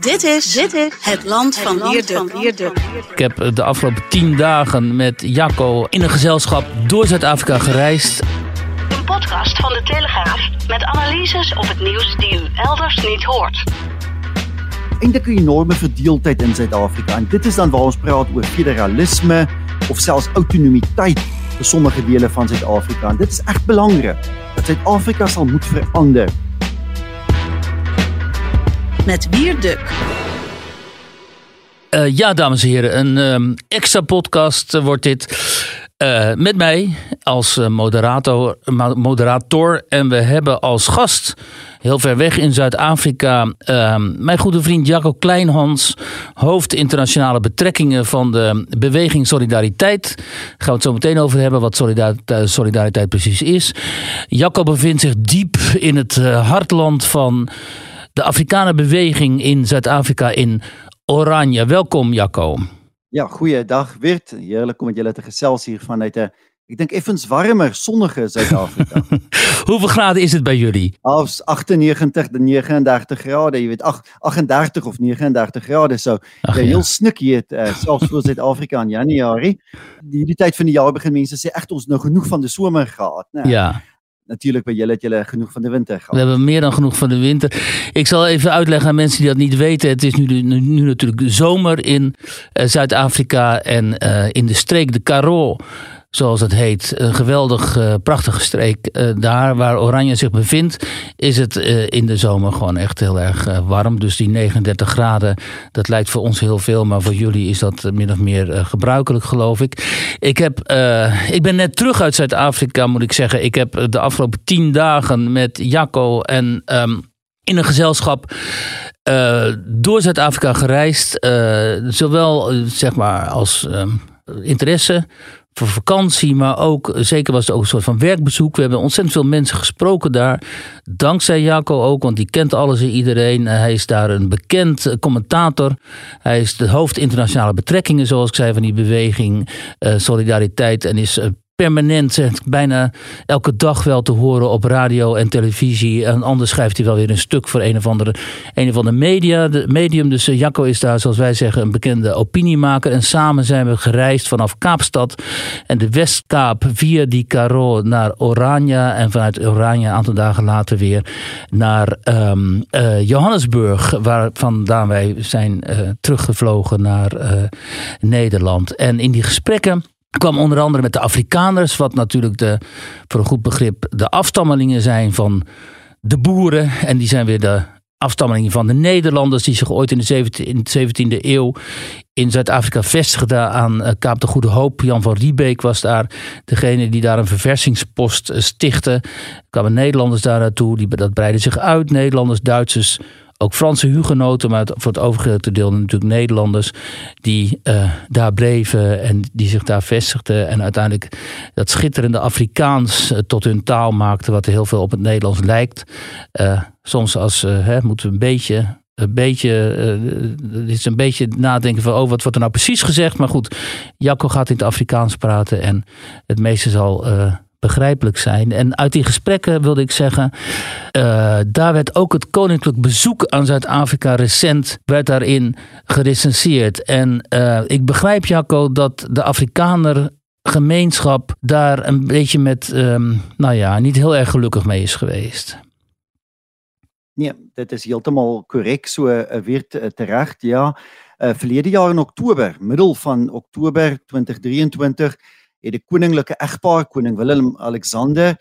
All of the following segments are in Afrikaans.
Dit is, dit is het land van Wierduk. Ik heb de afgelopen tien dagen met Jacco in een gezelschap door Zuid-Afrika gereisd. Een podcast van de Telegraaf met analyses op het nieuws die u elders niet hoort. eintlik 'n enorme verdeeldheid in Suid-Afrika en dit is dan waar ons praat oor federalisme of selfs autonomiteit vir sommige dele van Suid-Afrika. En dit is reg belangrik dat Suid-Afrika sal moet verander. Met Wierduk. Uh, ja, dames en heren, een um, extra podcast uh, wordt dit. Uh, met mij als moderator, moderator. En we hebben als gast, heel ver weg in Zuid-Afrika, ehm, mijn goede vriend Jacco Kleinhans, hoofd internationale betrekkingen van de beweging Solidariteit. Daar gaan we het zo meteen over hebben, wat solidariteit, solidariteit precies is. Jacco bevindt zich diep in het hartland van de Afrikanenbeweging in Zuid-Afrika in Oranje. Welkom Jacco. Ja, goeiedag Wirt. Heerlijk om met jullie te hier vanuit de ik denk even warmer, zonniger Zuid-Afrika. Hoeveel graden is het bij jullie? Als 98, 39 graden. Je weet, 8, 38 of 39 graden zo. Ach, heel ja. het, eh, zelfs voor Zuid-Afrika in januari. Die, die tijd van de jaar beginnen mensen echt ons nog genoeg van de zomer gehad. Nou, ja. Natuurlijk bij jullie, jullie genoeg van de winter gehad. We hebben meer dan genoeg van de winter. Ik zal even uitleggen aan mensen die dat niet weten. Het is nu, nu, natuurlijk zomer in uh, Zuid-Afrika en uh, in de streek de Karoo zoals het heet. Een geweldig uh, prachtige streek. Uh, daar waar Oranje zich bevindt, is het uh, in de zomer gewoon echt heel erg warm. Dus die 39 graden, dat lijkt voor ons heel veel. Maar voor jullie is dat min of meer gebruikelijk, geloof ik. Ik, heb, ik ben net terug uit Zuid-Afrika, moet ik zeggen. Ik heb de afgelopen tien dagen met Jacco en um, in een gezelschap. Door Zuid-Afrika gereisd. Zowel zeg maar als interesse voor vakantie, maar ook, zeker was het ook een soort van werkbezoek. We hebben ontzettend veel mensen gesproken daar. Dankzij Jaco ook, want die kent alles en iedereen. Hij is daar een bekend commentator. Hij is de hoofd internationale betrekkingen, zoals ik zei, van die beweging Solidariteit. En is permanent, bijna elke dag wel te horen op radio en televisie. En anders schrijft hij wel weer een stuk voor een of andere, een of andere media, de medium. Dus uh, Jacco is daar, zoals wij zeggen, een bekende opiniemaker. En samen zijn we gereisd vanaf Kaapstad en de Westkaap via die Caro naar Oranje. En vanuit Oranje een aantal dagen later weer naar um, uh, Johannesburg, waar vandaan wij zijn uh, teruggevlogen naar Nederland. En in die gesprekken kwam onder andere met de Afrikaners, wat natuurlijk de, voor een goed begrip de afstammelingen zijn van de boeren. En die zijn weer de afstammelingen van de Nederlanders, die zich ooit in de 17e, eeuw in Zuid-Afrika vestigden aan uh, Kaap de Goede Hoop. Jan van Riebeek was daar degene die daar een verversingspost stichtte. Er kwamen Nederlanders daar naartoe, die, dat breidde zich uit. Nederlanders, Duitsers, ook Franse hugenoten, maar voor het overgrote deel natuurlijk Nederlanders, die uh, daar bleven en die zich daar vestigden. En uiteindelijk dat schitterende Afrikaans uh, tot hun taal maakten, wat heel veel op het Nederlands lijkt. Uh, soms als, hè, moeten we een beetje een beetje, uh, is een beetje nadenken van, oh, wat wordt er nou precies gezegd? Maar goed, Jacco gaat in het Afrikaans praten en het meeste zal begrijpelijk zijn. En uit die gesprekken wilde ik zeggen, uh, daar werd ook het koninklijk bezoek aan Zuid-Afrika recent, werd daarin gerecenseerd. En uh, ik begrijp Jacco dat de Afrikaner gemeenschap daar een beetje met, um, nou ja, niet heel erg gelukkig mee is geweest. Nee, dit is heeltemal korrek so uh, weer terecht. Ja, uh, verlede jaar in Oktober, middel van Oktober 2023 het die koninklike egpaar koning Willem Alexander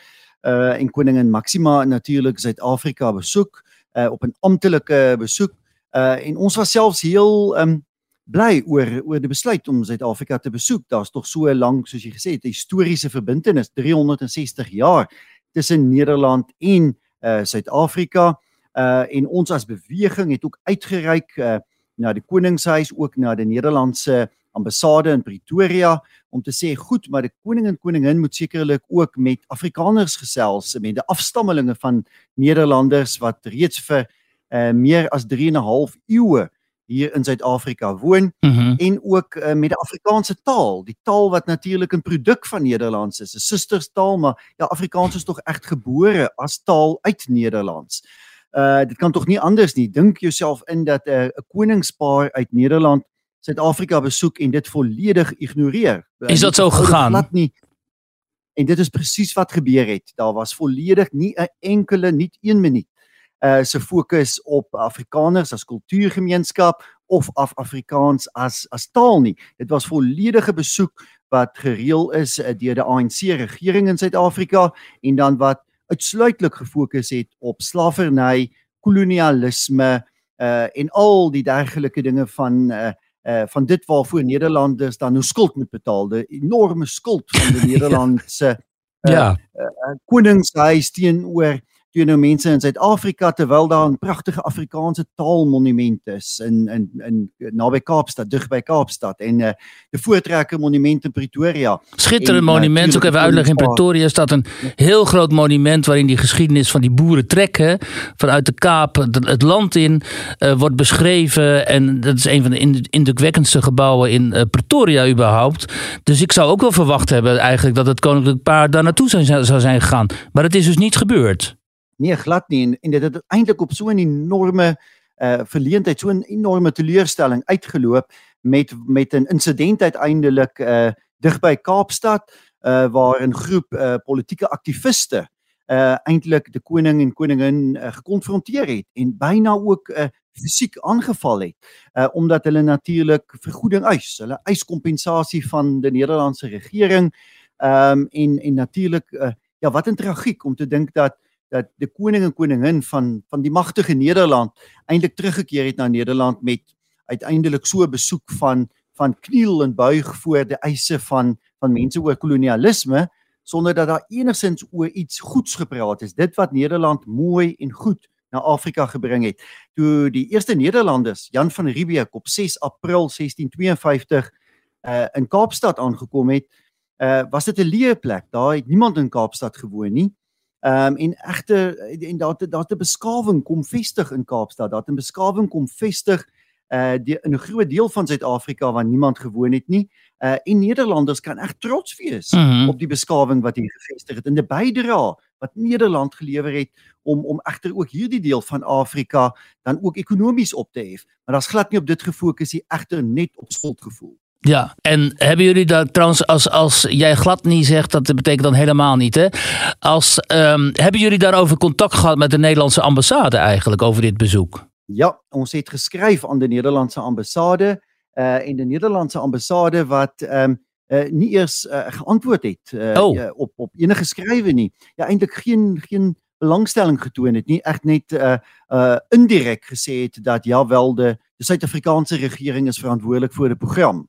uh en koningin Maxima natuurlik Suid-Afrika besoek uh op 'n amptelike besoek uh en ons was selfs heel um bly oor oor die besluit om Suid-Afrika te besoek. Daar's tog so lank soos jy gesê het, 'n historiese verbintenis 360 jaar tussen Nederland en uh Suid-Afrika. Uh en ons as beweging het ook uitgereik uh na die koningshuis ook na die Nederlandse ambassade in Pretoria om te sê goed, maar die koning en koningin moet sekerlik ook met Afrikaners gesels, met die afstammelinge van Nederlanders wat reeds vir uh, meer as 3 en 'n half eeue hier in Suid-Afrika woon mm -hmm. en ook uh, met die Afrikaanse taal, die taal wat natuurlik 'n produk van Nederlands is, 'n susterstaal, maar ja, Afrikaans is tog reg gebore as taal uit Nederlands. Uh dit kan tog nie anders nie. Dink jouself in dat 'n uh, koningspaar uit Nederland Suid-Afrika besoek en dit volledig ignoreer. Is dat so gegaan? Glad nie. En dit is presies wat gebeur het. Daar was volledig nie 'n enkele nie 1 minuut uh se fokus op Afrikaners as kultuurgemeenskap of af Afrikaans as as taal nie. Dit was volledige besoek wat gereël is uh, deur die ANC regering in Suid-Afrika en dan wat uitsluitlik gefokus het op slawerny, kolonialisme uh en al die dergelike dinge van uh uh van dit waarvoor Nederlanders dan nou skuld moet betaal, die enorme skuld van die Nederlandse uh, ja, uh, uh, koningshuis teenoor teenoor mense in Suid-Afrika terwyl daar 'n pragtige Afrikaanse taalmonument is in in in naby Kaapstad, dig by Kaapstad en uh, die Voortrekker Monument in Pretoria. Schitterende monument, ook even uitleg in Pretoria staat een heel groot monument waarin die geschiedenis van die boeren trekken vanuit de Kaap het land in uh, wordt beschreven en dat is een van de indrukwekkendste gebouwen in uh, Pretoria überhaupt. Dus ik zou ook wel verwacht hebben eigenlijk dat het koninklijk paar daar naartoe zou, zou zijn gegaan, maar het is dus niet gebeurd. Nee, glad nie en, en dit het eintlik op so 'n enorme uh verleentheid, so 'n enorme teleurstelling uitgeloop met met 'n insident uiteindelik uh dig by Kaapstad uh waar 'n groep uh politieke aktiviste uh eintlik die koning en koningin uh, gekonfronteer het en byna ook uh fisiek aangeval het uh omdat hulle natuurlik vergoeding eis. Hulle eis kompensasie van die Nederlandse regering. Ehm um, en en natuurlik uh ja, wat 'n tragiek om te dink dat dat die koning en koningin van van die magtige Nederland eintlik teruggekeer het na Nederland met uiteindelik so 'n besoek van van kniel en buig voor die eise van van mense oor kolonialisme sonder dat daar enigsins oor iets goeds gepraat is. Dit wat Nederland mooi en goed na Afrika gebring het. Toe die eerste Nederlanders Jan van Riebeeck op 6 April 1652 uh in Kaapstad aangekom het uh was dit 'n leë plek. Daar het niemand in Kaapstad gewoon nie Ehm um, en egte en daar daar 'n beskawing kom vestig in Kaapstad. Daar 'n beskawing kom vestig uh die, in 'n groot deel van Suid-Afrika waar niemand gewoon het nie. Uh en Nederlanders kan reg trots wees mm -hmm. op die beskawing wat hier gevestig het en die bydrae wat Nederland gelewer het om om egter ook hierdie deel van Afrika dan ook ekonomies op te hef. Maar daar's glad nie op dit gefokus nie, egter net op skuldgevoel. Ja, en hebben jullie dat trouwens, als, als jij glad niet zegt, dat betekent dan helemaal niet, hè? Als, um, hebben jullie daarover contact gehad met de Nederlandse ambassade eigenlijk over dit bezoek? Ja, ons het geskryf aan de Nederlandse ambassade uh, en de Nederlandse ambassade wat um, uh, nie eers uh, geantwoord het uh, oh. op op enige skrywe nie. Ja, eintlik geen geen belangstelling getoon het nie, echt net indirek gesê het dat ja wel de de Suid-Afrikaanse regering is verantwoordelik vir die program.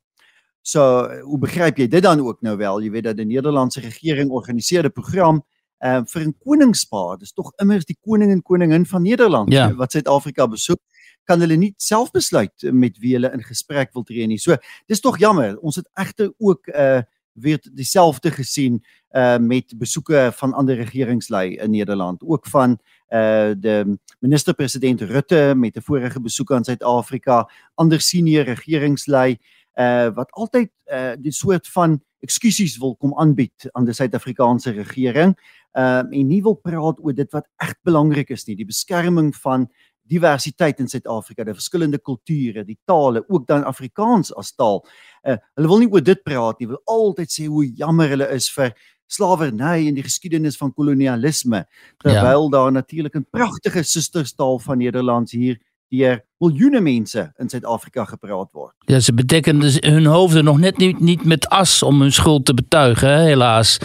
So hoe begryp jy dit dan ook nou wel? Jy weet dat die Nederlandse regering organiseer 'n program uh, vir 'n koningspaar. Dis tog immers die koning en koningin van Nederland ja. wat Suid-Afrika besoek. Kan hulle nie self besluit met wie hulle in gesprek wil tree nie. So dis tog jammer. Ons het egter ook uh weer dieselfde gesien uh met besoeke van ander regeringslei in Nederland, ook van uh die minister-president Rutte met 'n vorige besoek aan Suid-Afrika, ander senior regeringslei uh wat altyd uh die soort van ekskusies wil kom aanbied aan die Suid-Afrikaanse regering. Uh, en nie wil praat oor dit wat reg belangrik is nie, die beskerming van diversiteit in Suid-Afrika, die verskillende kulture, die tale, ook dan Afrikaans as taal. Uh hulle wil nie oor dit praat nie, wil altyd sê hoe jammer hulle is vir slawerny en die geskiedenis van kolonialisme terwyl ja. daar natuurlik 'n pragtige susterstaal van Nederlands hier deur miljoene mense in Suid-Afrika gepraat word. Ja, ze bedekken hun hoofden nog net niet, niet met as om hun schuld te betuigen, helaas.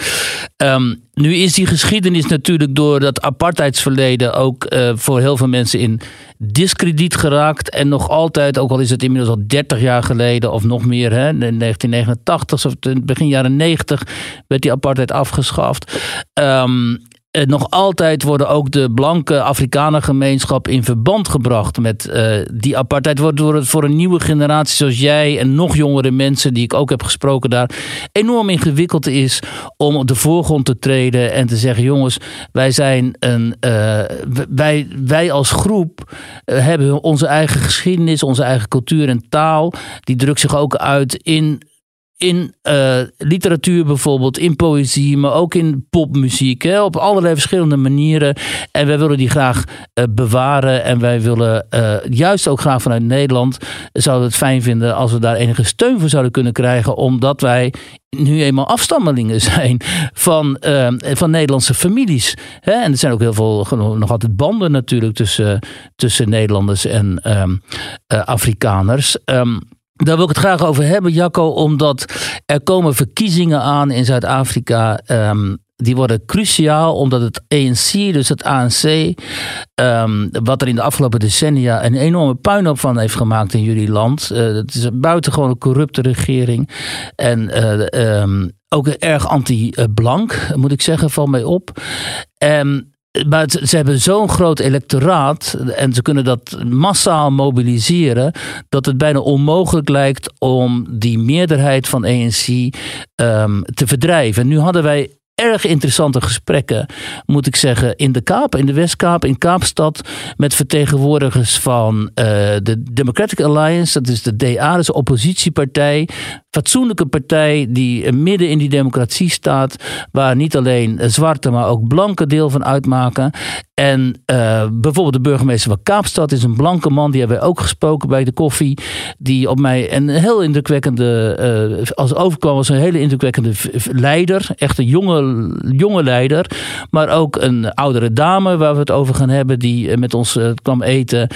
Um, nu is die geschiedenis natuurlijk door dat apartheidsverleden ook uh, voor heel veel mensen in discrediet geraakt. En nog altijd, ook al is het inmiddels al 30 jaar geleden of nog meer, hè, in 1989 of begin jaren 90 werd die apartheid afgeschaft. Um, uh, nog altijd worden ook de blanke Afrikanengemeenschap in verband gebracht met uh, die apartheid. Wordt het voor een nieuwe generatie zoals jij en nog jongere mensen die ik ook heb gesproken daar enorm ingewikkeld is om op de voorgrond te treden en te zeggen: jongens, wij zijn een. Uh, wij, wij als groep hebben onze eigen geschiedenis, onze eigen cultuur en taal. Die drukt zich ook uit in in uh, literatuur bijvoorbeeld, in poëzie, maar ook in popmuziek. Hè, op allerlei verschillende manieren. En wij willen die graag uh, bewaren. En wij willen uh, juist ook graag vanuit Nederland, zouden het fijn vinden als we daar enige steun voor zouden kunnen krijgen. Omdat wij nu eenmaal afstammelingen zijn van, van Nederlandse families. Hè? En er zijn ook heel veel, nog altijd banden natuurlijk tussen, tussen Nederlanders en uh, Afrikaners. Um, daar wil ik het graag over hebben, Jacco, omdat er komen verkiezingen aan in Zuid-Afrika. Um, die worden cruciaal omdat het ANC, dus het ANC, um, wat er in de afgelopen decennia een enorme puinhoop van heeft gemaakt in jullie land. Uh, het is een buitengewoon corrupte regering. En uh, um, ook erg anti-blank, moet ik zeggen, valt mij op. En maar ze hebben zo'n groot electoraat en ze kunnen dat massaal mobiliseren dat het bijna onmogelijk lijkt om die meerderheid van ANC um, ehm, te verdrijven. En nu hadden wij erg interessante gesprekken, moet ik zeggen, in de Kaap, in de Westkaap, in Kaapstad, met vertegenwoordigers van uh, de Democratic Alliance, dat is de DA, dus de oppositiepartij, fatsoenlijke partij die midden in die democratie staat, waar niet alleen zwarte, maar ook blanke deel van uitmaken. En uh, bijvoorbeeld de burgemeester van Kaapstad is een blanke man, die hebben wij ook gesproken bij de koffie, die op mij een heel indrukwekkende, als overkwam als een hele indrukwekkende leider, echt een jonge, jonge leider, maar ook een oudere dame waar we het over gaan hebben, die met ons kwam eten.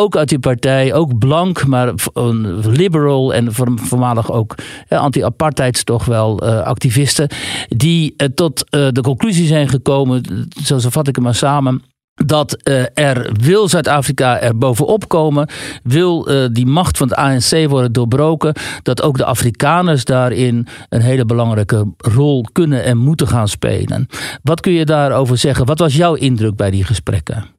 Ook uit die partij, ook blank, maar een liberal en voormalig ook anti-apartheids toch wel uh, activisten. Die tot de conclusie zijn gekomen, zo vat ik hem maar samen. Dat er wil Zuid-Afrika er bovenop komen, wil die macht van het ANC worden doorbroken, dat ook de Afrikaners daarin een hele belangrijke rol kunnen en moeten gaan spelen. Wat kun je daarover zeggen? Wat was jouw indruk bij die gesprekken?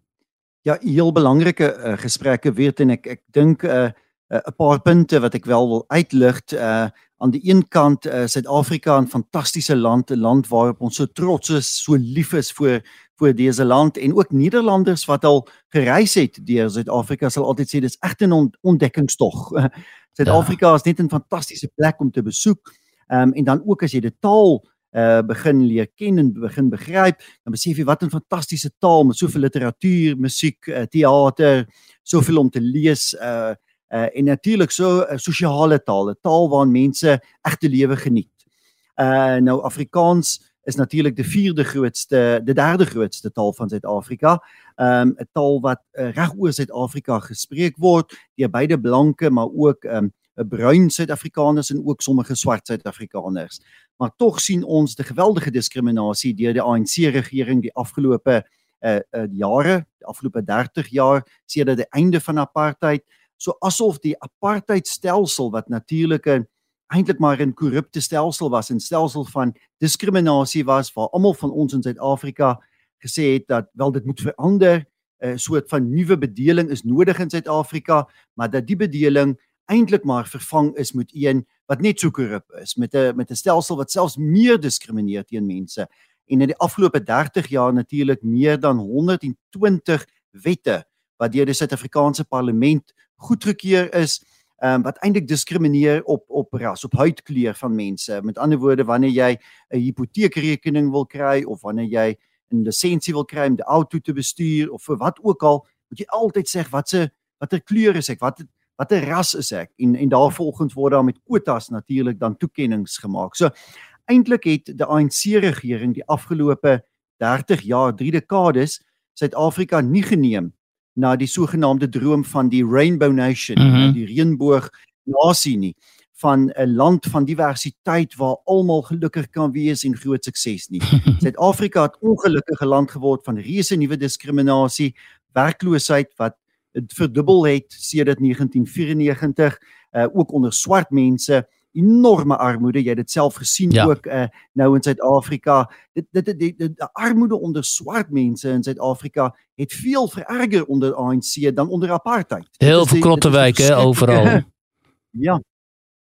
Ja, heel belangrike uh, gesprekke weet en ek ek dink 'n uh, 'n paar punte wat ek wel wil uitlig. Uh aan die een kant uh, Suid-Afrika 'n fantastiese land, 'n land waarop ons so trots is, so lief is vir vir dese land en ook Nederlanders wat al gereis het deur Suid-Afrika sal altyd sê dis egte 'n ont ontdekkingstog. Suid-Afrika ja. is net 'n fantastiese plek om te besoek. Ehm um, en dan ook as jy die taal uh begin leer ken en begin begryp, dan besef jy wat 'n fantastiese taal met soveel literatuur, musiek, uh, teater, soveel om te lees uh uh en natuurlik so 'n uh, sosiale taal, 'n taal waarin mense egte lewe geniet. Uh nou Afrikaans is natuurlik die vierde grootste, die derde grootste taal van Suid-Afrika. Um 'n taal wat uh, reg oor Suid-Afrika gespreek word deur beide blanke maar ook um 'n bruin Suid-Afrikaners en ook sommige swart Suid-Afrikaners maar tog sien ons die geweldige diskriminasie deur die ANC regering die afgelope uh, uh jare, die afgelope 30 jaar sedert die einde van apartheid, so asof die apartheid stelsel wat natuurlik 'n eintlik maar 'n korrupte stelsel was, 'n stelsel van diskriminasie was waar almal van ons in Suid-Afrika gesê het dat wel dit moet verander, 'n uh, soort van nuwe bedeling is nodig in Suid-Afrika, maar dat die bedeling eintlik maar vervang is met een wat net so korrup is met 'n met 'n stelsel wat selfs meer diskrimineer teen mense en in die afgelope 30 jaar natuurlik meer dan 120 wette wat deur die Suid-Afrikaanse parlement goedgekeur is um, wat eintlik diskrimineer op op ras, op huidkleur van mense. Met ander woorde, wanneer jy 'n hipoteekrekening wil kry of wanneer jy 'n lisensie wil kry om die auto te bestuur of vir wat ook al, moet jy altyd sê wat se watter kleur is ek? Wat watter ras is ek en en daarvolgens word daar met kwotas natuurlik dan toekenninge gemaak. So eintlik het die ANC regering die afgelope 30 jaar, 3 dekades Suid-Afrika nie geneem na die sogenaamde droom van die Rainbow Nation, mm -hmm. die reënboog nasie nie van 'n land van diversiteit waar almal gelukkig kan wees en groot sukses nie. Suid-Afrika het ongelukkige land geword van reuse nuwe diskriminasie, werkloosheid wat verdubbel het sedert 1994 uh ook onder swart mense enorme armoede. Jy het dit self gesien ja. ook uh nou in Suid-Afrika. Dit dit die, die, die armoede onder swart mense in Suid-Afrika het veel vererger onder ANC dan onder apartheid. Heel veel krottewyke overal. Ja.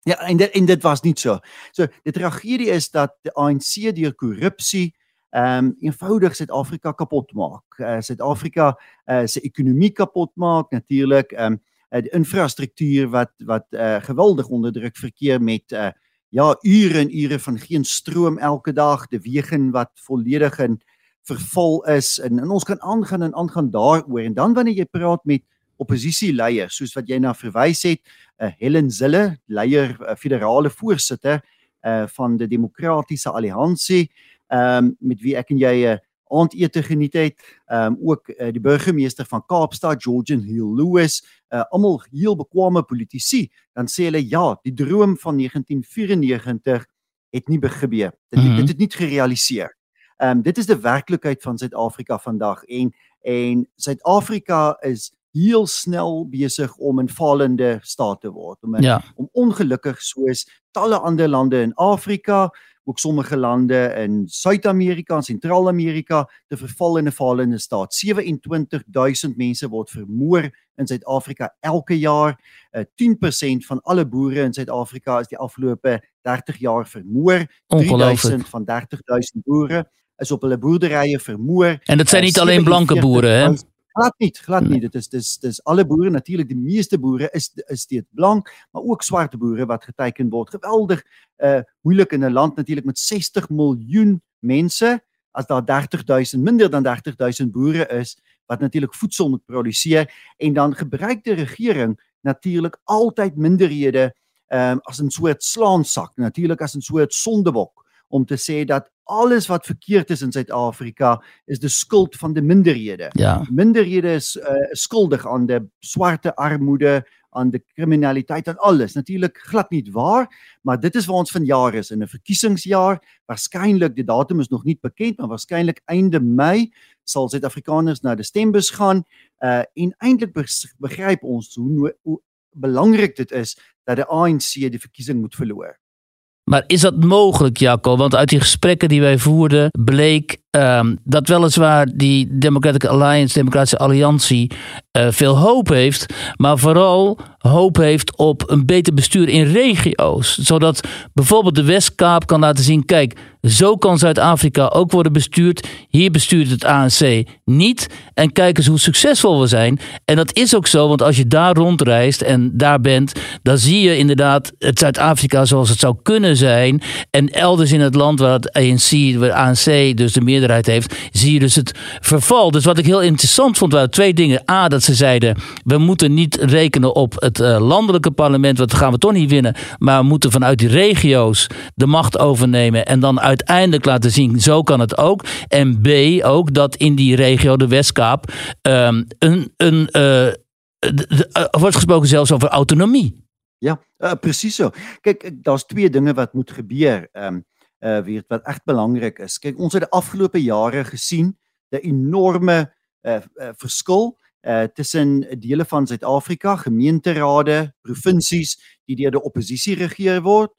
Ja en dit en dit was nie so so die tragedie is dat die ANC deur korrupsie ehm um, eenvoudig Suid-Afrika kapot maak. Uh, Suid-Afrika uh, se ekonomie kapot maak. Natuurlik ehm um, uh, die infrastruktuur wat wat uh, geweldig onder druk verkeer met uh, ja, ure en ure van geen stroom elke dag, die wegen wat volledig in verval is en, en ons kan aangaan en aangaan daaroor. En dan wanneer jy praat met oppositieleiers soos wat jy na verwys het, uh, Helen Zille, leier uh, federale voorsitter uh, van die demokratiese alliansie, ehm um, met wie ek en jy 'n uh, aandete geniet het. Ehm um, ook uh, die burgemeester van Kaapstad, Georgian Hill Lewis, uh, almal heel bekwame politici, dan sê hulle ja, die droom van 1994 het nie gebeur. Dit mm -hmm. dit het nie gerealiseer. Ehm um, dit is die werklikheid van Suid-Afrika vandag en en Suid-Afrika is heel snel besig om 'n fallende staat te word om ja. om ongelukkig soos talle ander lande in Afrika ook sommige lande in Suid-Amerika en Sentraal-Amerika te verval in 'n fallende staat. 27000 mense word vermoor in Suid-Afrika elke jaar. Uh, eh, 10% van alle boere in Suid-Afrika is die afgelope 30 jaar vermoor. 3000 van 30000 boere is op hulle boerderye vermoor. En dit zijn uh, nie alleen blanke boere hè glad nie glad nie dit is dis dis alle boere natuurlik die meeste boere is is steeds blank maar ook swart boere wat geteken word geweldig uh moeilik in 'n land natuurlik met 60 miljoen mense as daar 30000 minder dan 30000 boere is wat natuurlik voedsel moet produseer en dan gebruik die regering natuurlik altyd minderhede um, as 'n soort slaansak natuurlik as 'n soort sondebok om te sê dat alles wat verkeerd is in Suid-Afrika is die skuld van die minderhede. Ja. Minderhede is uh, skuldig aan die swarte armoede, aan die kriminaliteit en alles. Natuurlik glad nie waar, maar dit is waar ons van jaar is in 'n verkiesingsjaar. Waarskynlik die datum is nog nie bekend, maar waarskynlik einde Mei sal Suid-Afrikaners na die stembus gaan. Uh en eintlik begryp ons hoe, hoe belangrik dit is dat die ANC die verkiesing moet verloor. Maar is dat mogelijk, Jacco? Want uit die gesprekken die wij voerden bleek um, dat weliswaar die Democratic Alliance, Democratische Alliantie, uh, veel hoop heeft, maar vooral hoop heeft op een beter bestuur in regio's. Zodat bijvoorbeeld de Westkaap kan laten zien: kijk, zo kan Zuid-Afrika ook worden bestuurd. Hier bestuurt het ANC niet. En kijk eens hoe succesvol we zijn. En dat is ook zo, want als je daar rondreist en daar bent, dan zie je inderdaad het Zuid-Afrika zoals het zou kunnen zijn. En elders in het land waar het ANC, waar ANC dus de meerderheid heeft, zie je dus het verval. Dus wat ik heel interessant vond, waren twee dingen. A, dat ze zeiden, we moeten niet rekenen op het uh, landelijke parlement, want dat gaan we toch niet winnen. Maar we moeten vanuit die regio's de macht overnemen en dan uiteindelijk laten zien, zo kan het ook. En B, ook dat in die regio, de Westkaap, um, een, een, de, uh, wordt gesproken zelfs over autonomie. Ja, uh, presies so. Kyk, daar's twee dinge wat moet gebeur. Ehm uh weet wat echt belangrik is. Kyk, ons het die afgelope jare gesien 'n enorme uh, uh verskil uh tussen dele van Suid-Afrika, gemeenterade, provinsies die deur die oppositie regeer word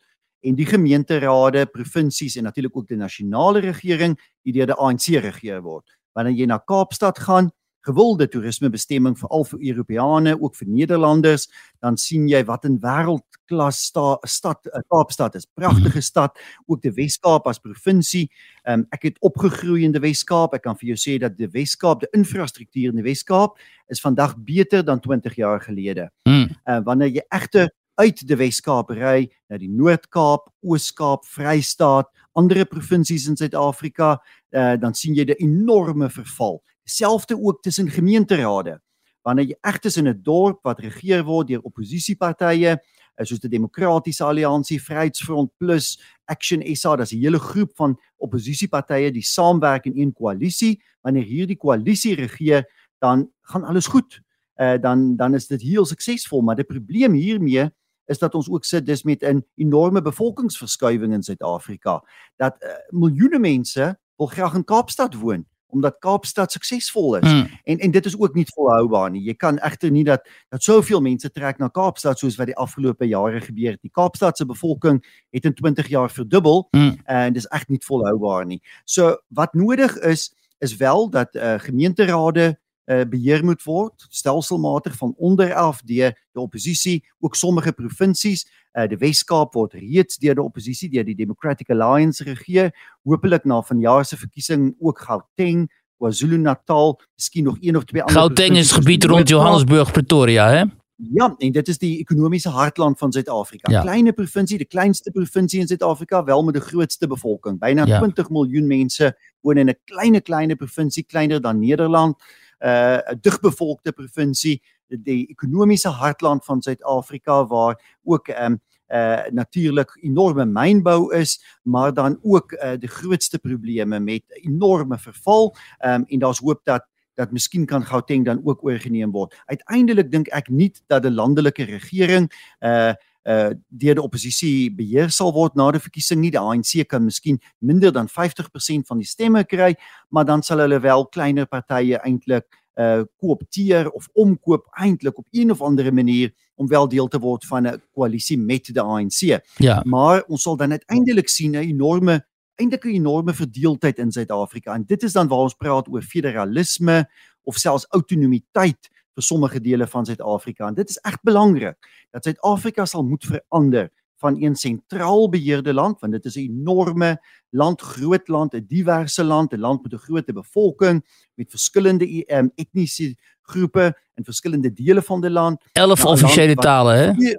en die gemeenterade, provinsies en natuurlik ook die nasionale regering die deur die ANC regeer word. Wanneer jy na Kaapstad gaan, gewilde toerismebestemming veral vir Europeane, ook vir Nederlanders, dan sien jy wat 'n wêreldklas sta, stad uh, Kaapstad is. Pragtige mhm. stad, ook die Wes-Kaap as provinsie. Um, ek het opgegroei in die Wes-Kaap. Ek kan vir jou sê dat die Wes-Kaap, die infrastruktuur in die Wes-Kaap is vandag beter dan 20 jaar gelede. Mm. Uh, wanneer jy egter uit die Wes-Kaap ry na die Noord-Kaap, Oos-Kaap, Vrystaat, ander provinsies in Suid-Afrika, uh, dan sien jy 'n enorme verval. Selfde ook tussen gemeenterade. Wanneer jy egtes in 'n dorp wat regeer word deur oppositiepartye, soos die Demokratiese Alliansie, Vryheidsfront Plus, Action SA, dis 'n hele groep van oppositiepartye die saamwerk in een koalisie. Wanneer hierdie koalisie regeer, dan gaan alles goed. Uh dan dan is dit heel suksesvol, maar die probleem hiermee is dat ons ook sit dis met 'n enorme bevolkingsverskuiwing in Suid-Afrika. Dat uh, miljoene mense wil graag in Kaapstad woon omdat Kaapstad suksesvol is. Mm. En en dit is ook nie volhoubaar nie. Jy kan egter nie dat dat soveel mense trek na Kaapstad soos wat die afgelope jare gebeur het. Die Kaapstad se bevolking het in 20 jaar verdubbel mm. en dis echt nie volhoubaar nie. So wat nodig is is wel dat uh, gemeenterade beheer moet word stelselmatig van onder af deur die oppositie ook sommige provinsies uh, die Wes-Kaap word reeds deur die oppositie deur die Democratic Alliance regeer hopelik na vanjaar se verkiesing ook Gauteng KwaZulu-Natal miskien nog een of twee ander Gauteng is gebied rond Johannesburg Pretoria hè Ja, en dit is die ekonomiese hartland van Suid-Afrika. Ja. Kleine provinsie, die kleinste provinsie in Suid-Afrika, wel met die grootste bevolking. Byna Ja. 20 miljoen mense woon in 'n klein klein provinsie, kleiner dan Nederland. Uh 'n digbevolkte provinsie, die, ekonomiese hartland van Suid-Afrika waar ook ehm um, uh natuurlik enorme mynbou is, maar dan ook uh die grootste probleme met enorme verval. Ehm um, en daar's hoop dat dat miskien kan Gauteng dan ook oorgeneem word. Uiteindelik dink ek nie dat 'n landelike regering uh uh deur die oppositie beheer sal word na die verkiesing nie. Die ANC kan miskien minder dan 50% van die stemme kry, maar dan sal hulle wel kleiner partye eintlik uh koopteer of omkoop eintlik op een of ander manier om wel deel te word van 'n koalisie met die ANC. Ja, Maar ons sal dan uiteindelik sien 'n enorme eintlik 'n enorme verdeeldheid in Suid-Afrika en dit is dan waar ons praat oor federalisme of selfs autonomiteit vir sommige dele van Suid-Afrika en dit is reg belangrik dat Suid-Afrika sal moet verander van een sentraal beheerde land want dit is 'n enorme land, groot land, 'n diverse land, 'n land met 'n groot bevolking met verskillende um, etniese groepe in verskillende dele van die land. 11 Nou, officiële talen, hè?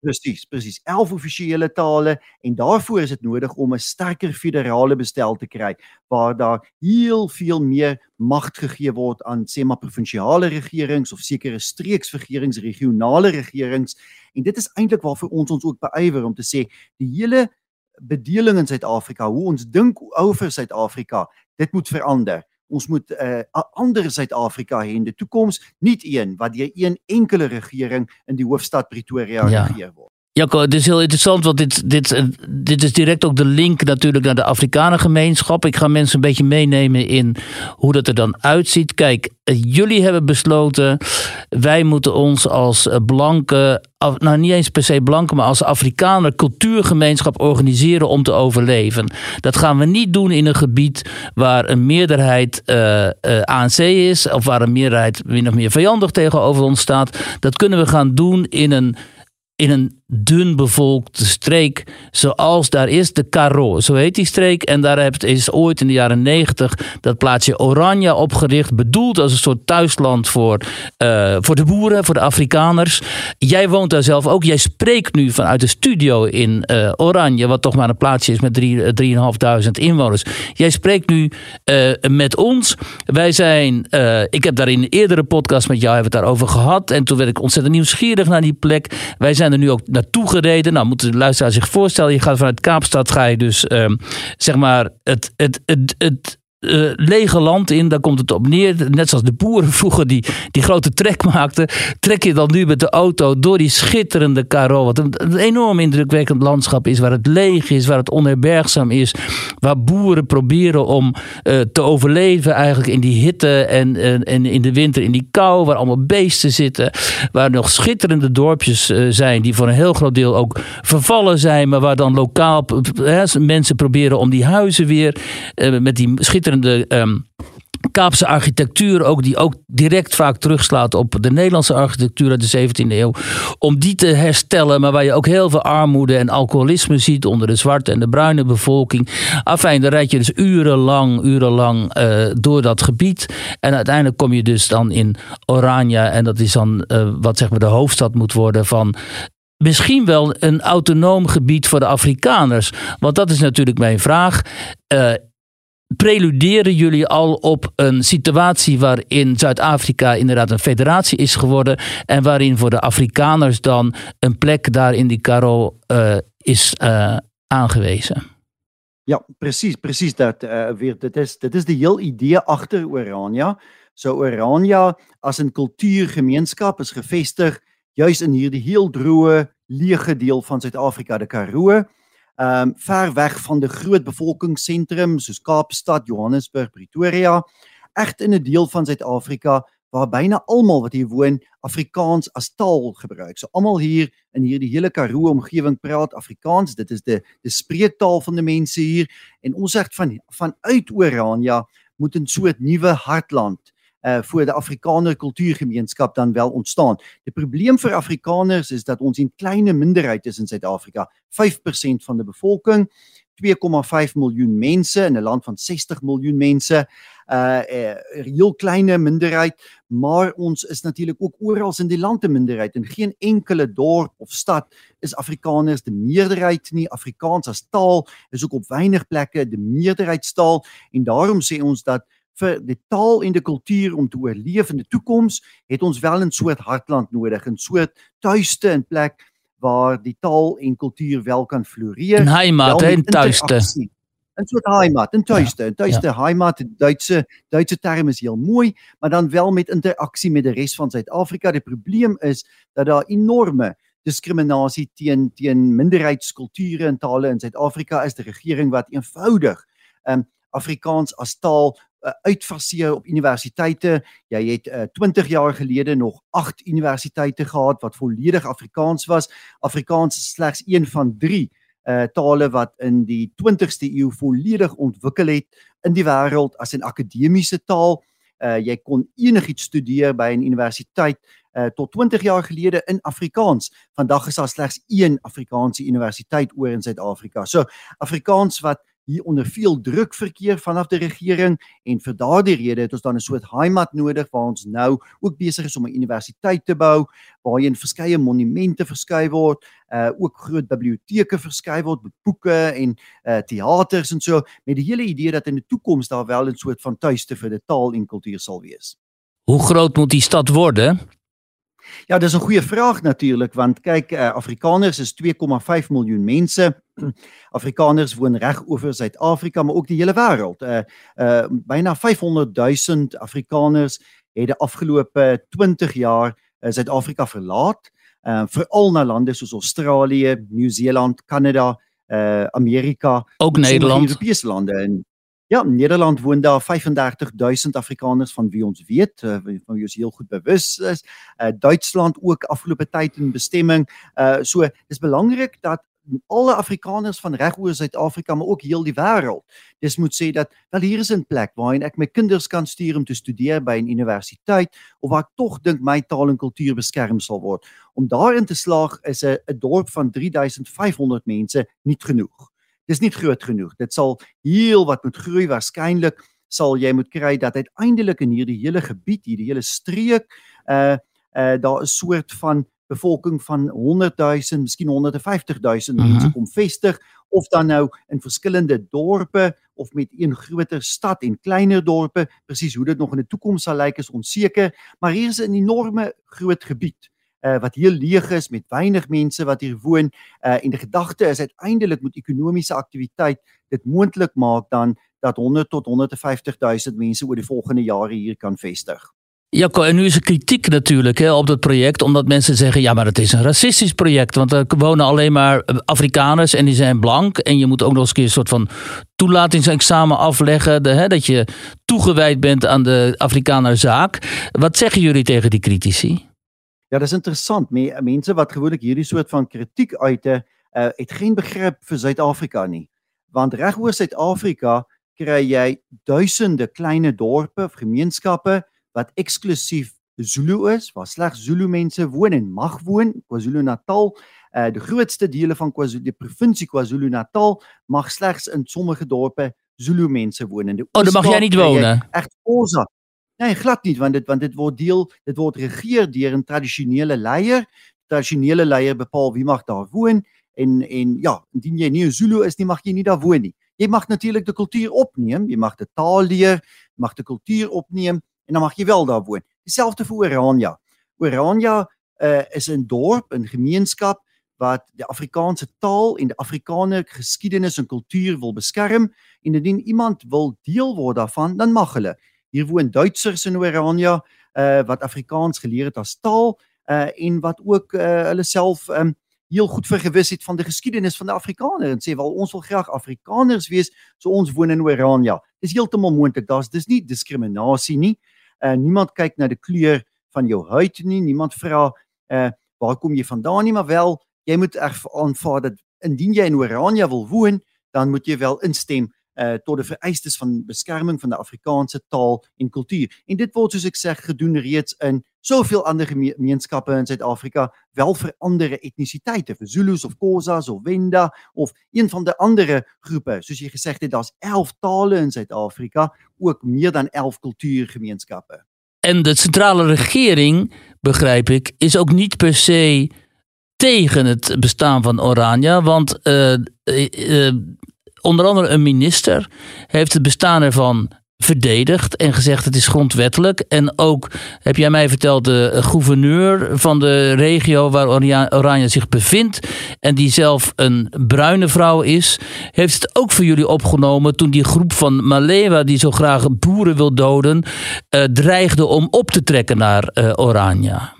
Presies, presies. 11 offisiële tale en daarvoor is dit nodig om 'n sterker federale bestel te kry waar daar heel veel meer mag gegee word aan sê maar provinsiale regerings of sekere streeksregerings, regionale regerings. En dit is eintlik waarvoor ons ons ook beywer om te sê die hele bedeling in Suid-Afrika, hoe ons dink oor Suid-Afrika, dit moet verander. Ons moet 'n uh, 'n ander Suid-Afrika hê in die toekoms, nie een wat deur een enkele regering in die hoofstad Pretoria Ja. regeer word. Jacco, het is heel interessant, want dit, dit, eh, dit is direct ook de link natuurlijk naar de Afrikanengemeenschap. Ik ga mensen een beetje meenemen in hoe dat er dan uitziet. Kijk, eh, jullie hebben besloten, wij moeten ons als eh, blanke, nou niet eens per se blanke, maar als Afrikaner cultuurgemeenschap organiseren om te overleven. Dat gaan we niet doen in een gebied waar een meerderheid eh, eh, ANC is, of waar een meerderheid min of meer vijandig tegenover ons staat. Dat kunnen we gaan doen in een in een dun bevolkte streek zoals daar is de Karoo. Zo heet die streek. En daar heeft, is ooit in de jaren negentig dat plaatsje Oranje opgericht. Bedoeld als een soort thuisland voor, eh, voor de boeren, voor de Afrikaners. Jij woont daar zelf ook. Jij spreekt nu vanuit de studio in eh, Oranje. Wat toch maar een plaatsje is met drie- eh, 3.500 inwoners. Jij spreekt nu met ons. Wij zijn, ik heb daar in een eerdere podcast met jou hebben het daarover gehad. En toen werd ik ontzettend nieuwsgierig naar die plek. Wij zijn er nu ook naartoe gereden. Nou, moeten de luisteraar zich voorstellen. Je gaat vanuit Kaapstad, ga je dus ehm, zeg maar het, het, het, het eh, lege land in. Daar komt het op neer. Net zoals de boeren vroeger die, die grote trek maakten. Trek je dan nu met de auto door die schitterende Karoo. Wat een, enorm indrukwekkend landschap is. Waar het leeg is, waar het onherbergzaam is. Waar boeren proberen om eh, te overleven eigenlijk in die hitte. En, en, in de winter in die kou. Waar allemaal beesten zitten. Waar nog schitterende dorpjes eh, zijn. Die voor een heel groot deel ook vervallen zijn. Maar waar dan lokaal mensen proberen om die huizen weer. met die schitterende ehm, Kaapse architectuur ook, die ook direct vaak terugslaat op de Nederlandse architectuur uit de 17e eeuw. Om die te herstellen, maar waar je ook heel veel armoede en alcoholisme ziet onder de zwarte en de bruine bevolking. Afijn, dan rijd je dus urenlang, urenlang eh, door dat gebied. En uiteindelijk kom je dus dan in Oranje. En dat is dan eh, wat zeg maar de hoofdstad moet worden van misschien wel een autonoom gebied voor de Afrikaners. Want dat is natuurlijk mijn vraag. Eh, preluderen jullie al op een situatie waarin Zuid-Afrika inderdaad een federatie is geworden en waarin voor de Afrikaners dan een plek daar in die Karoo uh, is uh, aangewezen? Ja, presies, presies dat uh, weer dit is dit is die heel idee agter Oranje. So Oranje as 'n kultuurgemeenskap is gevestig juis in hierdie heel droë, leë deel van Suid-Afrika, die Karoo. Ehm um, ver weg van die groot bevolkingssentrums soos Kaapstad, Johannesburg, Pretoria, egt in 'n deel van Suid-Afrika waar byna almal wat hier woon Afrikaans as taal gebruik. So almal hier in hierdie hele Karoo omgewing praat Afrikaans. Dit is die die spreektaal van die mense hier en ons sê van vanuit Oranje moet 'n soort nuwe hartland uh voor die Afrikaner kultuurgemeenskap dan wel ontstaan. Die probleem vir Afrikaners is dat ons 'n klein minderheid is in Suid-Afrika, 5% van die bevolking. 2,5 miljoen mense in 'n land van 60 miljoen mense. Uh 'n uh, heel klein minderheid, maar ons is natuurlik ook oral in die land 'n minderheid. In geen enkele dorp of stad is Afrikaners die meerderheid nie. Afrikaans as taal is ook op weinig plekke die meerderheidstaal en daarom sê ons dat vir die taal en die kultuur om te oorleef in die toekoms, het ons wel 'n soort hartland nodig, 'n soort tuiste in plek waar die taal en kultuur wel kan floreer. 'n Heimat en tuiste. 'n soort heimat, 'n tuiste, 'n tuiste ja. heimat, Duitse Duitse term is heel mooi, maar dan wel met interaksie met die res van Suid-Afrika. Die probleem is dat daar enorme diskriminasie teen teen minderheidskulture en tale in Suid-Afrika is. Die regering wat eenvoudig um Afrikaans as taal uh, uitfaseer op universiteite. Jy het uh, 20 jaar gelede nog 8 universiteite gehad wat volledig Afrikaans was. Afrikaans is slegs een van 3 uh tale wat in die 20ste eeu volledig ontwikkel het in die wêreld as 'n akademiese taal. Uh jy kon enigiets studeer by 'n universiteit uh tot 20 jaar gelede in Afrikaans. Vandag is daar slegs een Afrikaanse universiteit oor in Suid-Afrika. So Afrikaans wat hier onder veel druk verkeer vanaf die regering en vir daardie rede het ons dan 'n soort heimat nodig waar ons nou ook besig is om 'n universiteit te bou waarheen verskeie monumente verskuif word, uh ook groot biblioteke verskuif word met boeke en uh teaters en so met die hele idee dat in die toekoms daar wel 'n soort van tuiste vir die taal en kultuur sal wees. Hoe groot moet die stad word? Ja, dis 'n goeie vraag natuurlik want kyk, uh, Afrikaners is 2,5 miljoen mense. Afrikaners woon reg oor Suid-Afrika, maar ook die hele wêreld. Uh uh byna 500 000 Afrikaners het die afgelope 20 jaar uh, Suid-Afrika verlaat, uh veral na lande soos Australië, Nieu-Seeland, Kanada, uh Amerika, ook Nederland, Europese lande en Ja, in Nederland woon daar 35000 Afrikaners van wie ons weet, uh, van wie ons heel goed bewus is. Uh Duitsland ook afgelope tyd in bestemming. Uh so dis belangrik dat alle Afrikaners van regoor Suid-Afrika maar ook heel die wêreld. Dis moet sê dat wel hier is 'n plek waarin ek my kinders kan stuur om te studeer by 'n universiteit of waar ek tog dink my taal en kultuur beskerm sal word. Om daarin te slaag is 'n dorp van 3500 mense nie genoeg. Dis nie groot genoeg. Dit sal heel wat moet groei waarskynlik sal jy moet kry dat uiteindelik in hierdie hele gebied, hierdie hele streek, uh uh daar 'n soort van bevolking van 100 000, miskien 150 000 mense mm -hmm. kom vestig of dan nou in verskillende dorpe of met een groter stad en kleiner dorpe. Presies hoe dit nog in die toekoms sal lyk is onseker, maar hier is 'n enorme groot gebied uh, wat heel leeg is met weinig mense wat hier woon uh, en die gedagte is uiteindelik moet ekonomiese aktiwiteit dit moontlik maak dan dat 100 tot 150 000 mense oor die volgende jare hier kan vestig. Ja, en nu is er kritiek natuurlijk hè, op dat project, omdat mensen zeggen: ja, maar het is een racistisch project. Want er wonen alleen maar Afrikaners en die zijn blank. En je moet ook nog eens een soort van toelatingsexamen afleggen. De, hè, dat je toegewijd bent aan de Afrikanerzaak. Wat zeggen jullie tegen die critici? Ja, dat is interessant. Mensen wat gewoonlijk hierdie soort van kritiek uiten, uh, het geen begrip vir Suid-Afrika nie. Want reg oor Suid-Afrika kry jy duisende kleine dorpe of gemeenskappe wat eksklusief Zulu is, waar slegs Zulu mense woon en mag woon, KwaZulu-Natal. Uh die grootste dele van KwaZulu, die provinsie KwaZulu-Natal mag slegs in sommige dorpe Zulu mense woon en die Oh, dan mag jy nie woon nie. Eg Osa. Nee, glad nie want dit want dit word deel, dit word regeer deur 'n tradisionele leier. Tradisionele leier bepaal wie mag daar woon en en ja, indien jy nie 'n Zulu is nie, mag jy nie daar woon nie. Jy mag natuurlik die kultuur opneem, jy mag die taal leer, mag die kultuur opneem en dan mag jy wel daar woon. Dieselfde vir Orania. Orania uh, is 'n dorp, 'n gemeenskap wat die Afrikaanse taal en die Afrikaner geskiedenis en kultuur wil beskerm en indien iemand wil deel word daarvan, dan mag hulle. Hier woon Duitsers in Orania uh, wat Afrikaans geleer het as taal uh, en wat ook uh, hulle self um, heel goed vergewis het van die geskiedenis van die Afrikaner en sê wel ons wil graag Afrikaners wees, so ons woon in Orania. Dis heeltemal moontlik. Daar's dis nie diskriminasie nie. Uh niemand kyk na die kleur van jou huid nie. Niemand vra uh waar kom jy vandaan nie, maar wel jy moet aanvaar dat indien jy in Orania wil woon, dan moet jy wel instem tot die vereistes van beskerming van die Afrikaanse taal en kultuur. En dit word soos ek sê gedoen reeds in soveel ander gemeenskappe in Suid-Afrika wel vir ander etnisiteite, vir Zulus of Xhosas of Venda of een van die ander groepe. Soos jy gesê het, daar's 11 tale in Suid-Afrika, ook meer dan 11 kultuurgemeenskappe. En de centrale regering, begrijp ik, is ook niet per se tegen het bestaan van Oranje. Want uh, onder andere een minister heeft het bestaan ervan verdedigd en gezegd het is grondwettelijk. En ook, heb jij mij verteld, de gouverneur van de regio waar Oranje zich bevindt en die zelf een bruine vrouw is, heeft het ook voor jullie opgenomen toen die groep van Malewa die zo graag boeren wil doden, uh, dreigde om op te trekken naar uh, Oranje.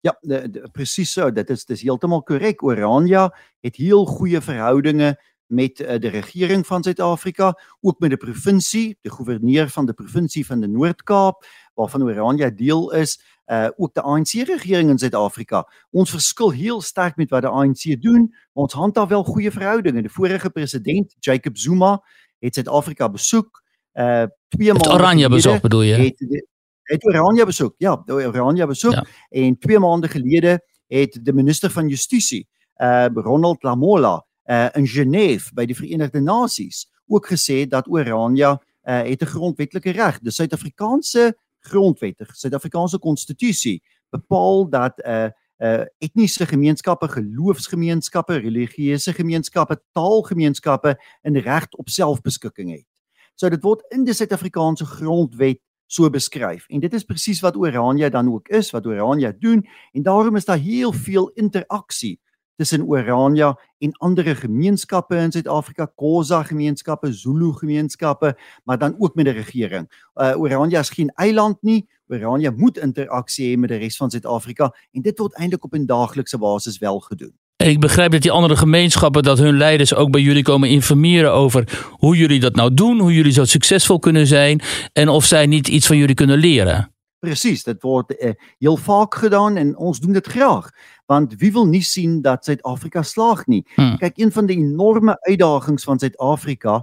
Ja, de, de, presies so. Dit is dis heeltemal korrek. Oranje het heel goeie verhoudinge met uh, die regering van Suid-Afrika, ook met die provinsie, die goewerneur van die provinsie van die Noord-Kaap waarvan Oranje deel is, uh ook die ANC regering in Suid-Afrika. Ons verskil heel sterk met wat die ANC doen, maar ons handhaaf wel goeie verhoudinge. Die vorige president, Jacob Zuma, het Suid-Afrika besoek. Uh twee maande Oranje besoek bedoel jy? Het, het, het Oranje besoek. Ja, Oranje besoek ja. en twee maande gelede het die minister van Justisie, uh Ronald Lamola uh, in Genève by die Verenigde Nasies ook gesê dat Oranje uh, het 'n grondwetlike reg. Die Suid-Afrikaanse grondwet, die Suid-Afrikaanse konstitusie bepaal dat 'n uh, uh, etniese gemeenskappe, geloofsgemeenskappe, religieuse gemeenskappe, taalgemeenskappe 'n reg op selfbeskikking het. So dit word in die Suid-Afrikaanse grondwet so beskryf. En dit is presies wat Oranje dan ook is, wat Oranje doen en daarom is daar heel veel interaksie tussen Oranje en ander gemeenskappe in Suid-Afrika, Khoza gemeenskappe, Zulu gemeenskappe, maar dan ook met die regering. Uh Oranje is geen eiland nie. Oranje moet interaksie hê met die res van Suid-Afrika en dit word eintlik op 'n daaglikse basis wel gedoen. Ik begrijp dat die andere gemeenschappen, dat hun leiders ook bij jullie komen informeren over hoe jullie dat nou doen, hoe jullie zo succesvol kunnen zijn en of zij niet iets van jullie kunnen leren. Presies, dit word uh, heel vaak gedaan en ons doen dit graag. Want wie wil nie sien dat Suid-Afrika slaag nie? Hmm. Kyk, een van die enorme uitdagings van Suid-Afrika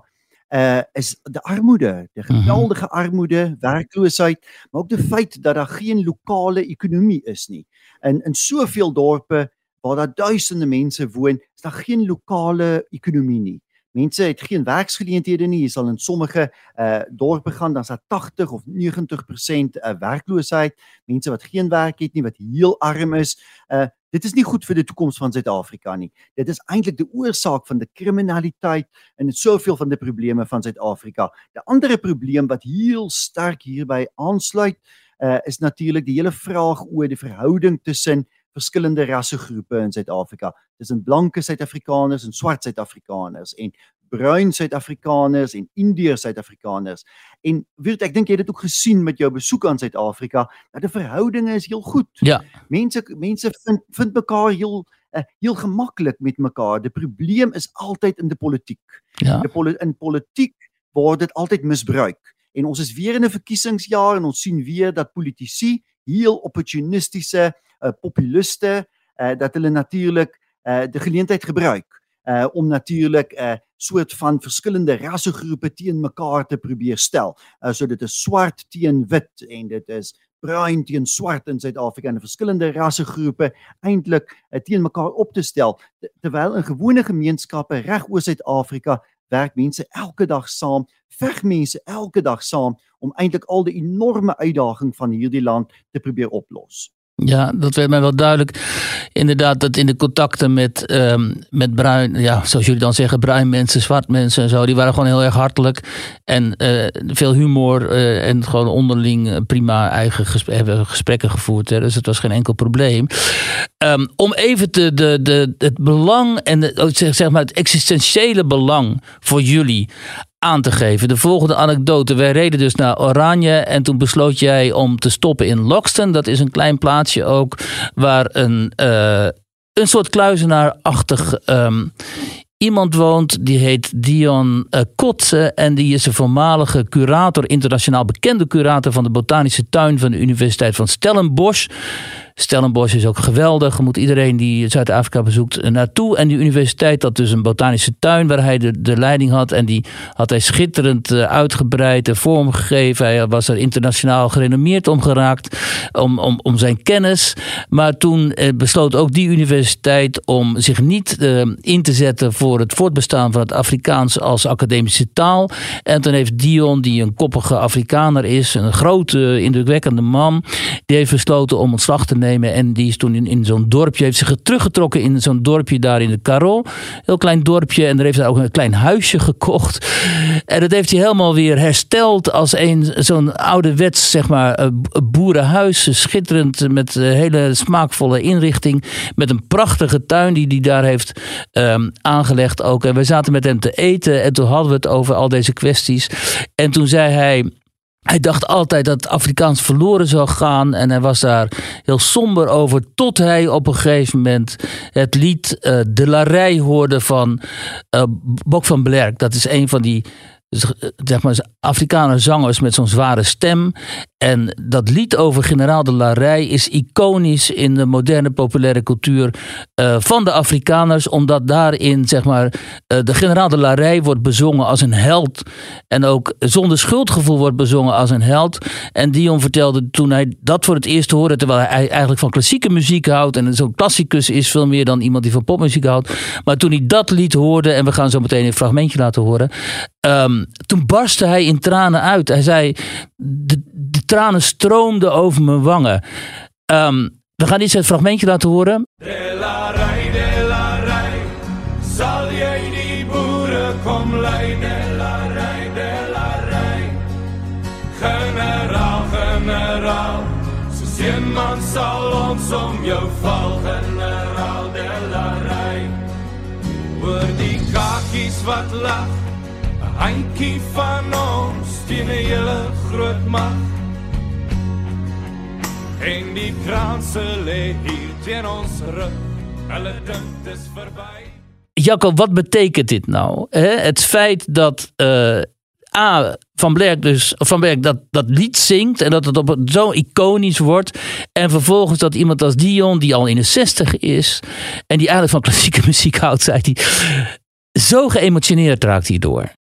uh is die armoede, die mhm. geweldige armoede, werkloosheid, maar ook die feit dat daar geen lokale ekonomie is nie. In in soveel dorpe waar daar duisende mense woon, is daar geen lokale ekonomie nie. Mense het geen werksgeleenthede nie. Jy sal in sommige uh dorpe gaan dan is daar 80 of 90% uh, werkloosheid. Mense wat geen werk het nie, wat heel arm is. Uh dit is nie goed vir die toekoms van Suid-Afrika nie. Dit is eintlik die oorsaak van die kriminaliteit en soveel van die probleme van Suid-Afrika. 'n Ander probleem wat heel sterk hierby aansluit, uh is natuurlik die hele vraag oor die verhouding tussen verskillende rassegroepe in Suid-Afrika. Tussen blanke Suid-Afrikaners en swart Suid-Afrikaners en bruin Suid-Afrikaners en Indiërs Suid-Afrikaners. En weet ek dink jy het dit ook gesien met jou besoek aan Suid-Afrika dat die verhoudinge is heel goed. Ja. Mense mense vind vind mekaar heel uh, heel gemaklik met mekaar. Die probleem is altyd in die politiek. Ja. Die poli in politiek word dit altyd misbruik. En ons is weer in 'n verkiesingsjaar en ons sien weer dat politici heel opportunistiese uh, populiste uh, dat hulle natuurlik uh, die geleentheid gebruik uh, om natuurlik 'n uh, soort van verskillende rassegroepe teen mekaar te probeer stel. Uh, so dit is swart teen wit en dit is bruin teen swart in Suid-Afrika en verskillende rassegroepe eintlik uh, teen mekaar op te stel terwyl in gewone gemeenskappe reg oor Suid-Afrika werk mense elke dag saam, veg mense elke dag saam om eintlik al die enorme uitdaging van hierdie land te probeer oplos. Ja, dat werd mij wel duidelijk. Inderdaad, dat in de contacten met, um, met bruin, ja, zoals jullie dan zeggen, bruin mensen, zwart mensen en zo, die waren gewoon heel erg hartelijk. En uh, veel humor uh, en gewoon onderling prima eigen hebben gesprekken gevoerd. Hè, dus het was geen enkel probleem. Um, om even te, de, de, het belang en oh, zeg maar het existentiële belang voor jullie aan te geven. De volgende anekdote. Wij reden dus naar Oranje en toen besloot jij om te stoppen in Loxton. Dat is een klein plaatsje ook waar een, uh, een soort kluizenaarachtig um, iemand woont. Die heet Dion uh, Kotze en die is een voormalige curator, internationaal bekende curator van de botanische tuin van de Universiteit van Stellenbosch. Stellenbosch is ook geweldig. Moet iedereen die Zuid-Afrika bezoekt naartoe. En die universiteit had dus een botanische tuin waar hij de, de leiding had. En die had hij schitterend uitgebreid en vormgegeven. Hij was er internationaal gerenommeerd om geraakt. Om, om, om zijn kennis. Maar toen besloot ook die universiteit om zich niet in te zetten voor het voortbestaan van het Afrikaans als academische taal. En toen heeft Dion, die een koppige Afrikaner is, een grote, indrukwekkende man, die heeft besloten om ontslag te nemen. En die is toen in, in zo'n dorpje, heeft zich teruggetrokken in zo'n dorpje daar in de Carol. Heel klein dorpje. En daar heeft hij ook een klein huisje gekocht. En dat heeft hij helemaal weer hersteld als een zo'n ouderwets, zeg maar, eh, boerenhuis. Schitterend met hele smaakvolle inrichting. Met een prachtige tuin die hij daar heeft um, aangelegd ook. En we zaten met hem te eten en toen hadden we het over al deze kwesties. En toen zei hij. Hij dacht altijd dat Afrikaans verloren zou gaan. En hij was daar heel somber over. Tot hij op een gegeven moment het lied uh, De La Rij hoorde van uh, Bok van Blerk. Dat is een van die zeg maar, Afrikaner zangers met zo'n zware stem. En dat lied over generaal de Larij is iconisch in de moderne populaire cultuur uh, van de Afrikaners, omdat daarin zeg maar, uh, de generaal de Larij wordt bezongen als een held en ook zonder schuldgevoel wordt bezongen als een held. En Dion vertelde toen hij dat voor het eerst hoorde, terwijl hij eigenlijk van klassieke muziek houdt en zo'n klassicus is veel meer dan iemand die van popmuziek houdt. Maar toen hij dat lied hoorde, en we gaan zo meteen een fragmentje laten horen, um, toen barstte hij in tranen uit. Hij zei, de, de tranen stroomden over mijn wangen. Um, we gaan iets het fragmentje laten horen. De la rij, de la rij, zal jij die boeren kom leiden? De la rij, de la rij, generaal, generaal, soos iemand zal ons om jou val, generaal, de la rij. Oor die kakies wat lach, handjie van ons teen 'n hele groot mag. En die kranse lê hier teen ons rug. Dit is verby. Jacco, wat betekent dit nou? Het feit dat uh, A. Van Blerk dus, Van Berg dat, dat lied zingt en dat het op zo iconisch wordt. En vervolgens dat iemand als Dion, die al in de 60 is en die eigenlijk van klassieke muziek houdt, zei hij, zo geëmotioneerd raakt hierdoor.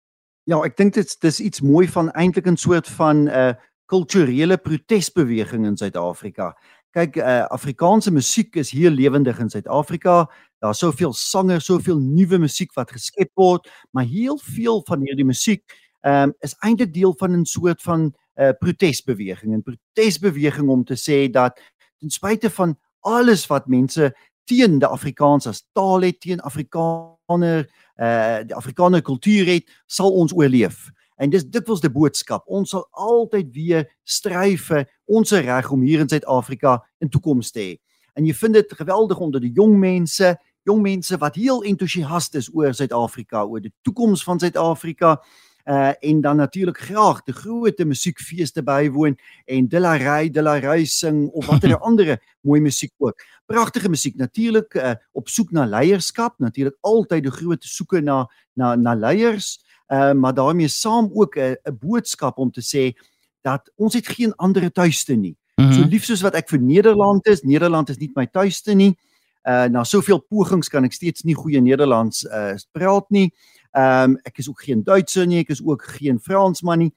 Ja, ek dink dit dis iets mooi van eintlik 'n soort van 'n uh, kulturele protesbeweging in Suid-Afrika. Kyk, uh, Afrikaanse musiek is hier lewendig in Suid-Afrika. Daar's soveel sangers, soveel nuwe musiek wat geskep word, maar heel veel van hierdie musiek um, is eintlik deel van 'n soort van 'n uh, protesbeweging. 'n Protesbeweging om te sê dat ten spyte van alles wat mense teen die Afrikaans as taal het, teen Afrikaner uh die Afrikaner kultuur het, sal ons oorleef. En dis dikwels die boodskap. Ons sal altyd weer stry vir ons reg om hier in Suid-Afrika 'n toekoms te hê. En jy vind dit geweldig onder die jong mense, jong mense wat heel entoesiast is oor Suid-Afrika, oor die toekoms van Suid-Afrika uh en dan natuurlik graag die groot musiekfeeste bywoon en Dillaray Dillaray sing of watter ander mooi musiek ook. Pragtige musiek natuurlik uh op soek na leierskap, natuurlik altyd die groot soeke na na na leiers, uh maar daarmee saam ook 'n uh, 'n boodskap om te sê dat ons het geen ander tuiste nie. Mm -hmm. So lief soos wat ek vir Nederland is, Nederland is nie my tuiste nie. Uh na soveel pogings kan ek steeds nie goeie Nederlands uh praat nie. Ehm um, ek is ook geen Duitser nie, ek is ook geen Fransman nie.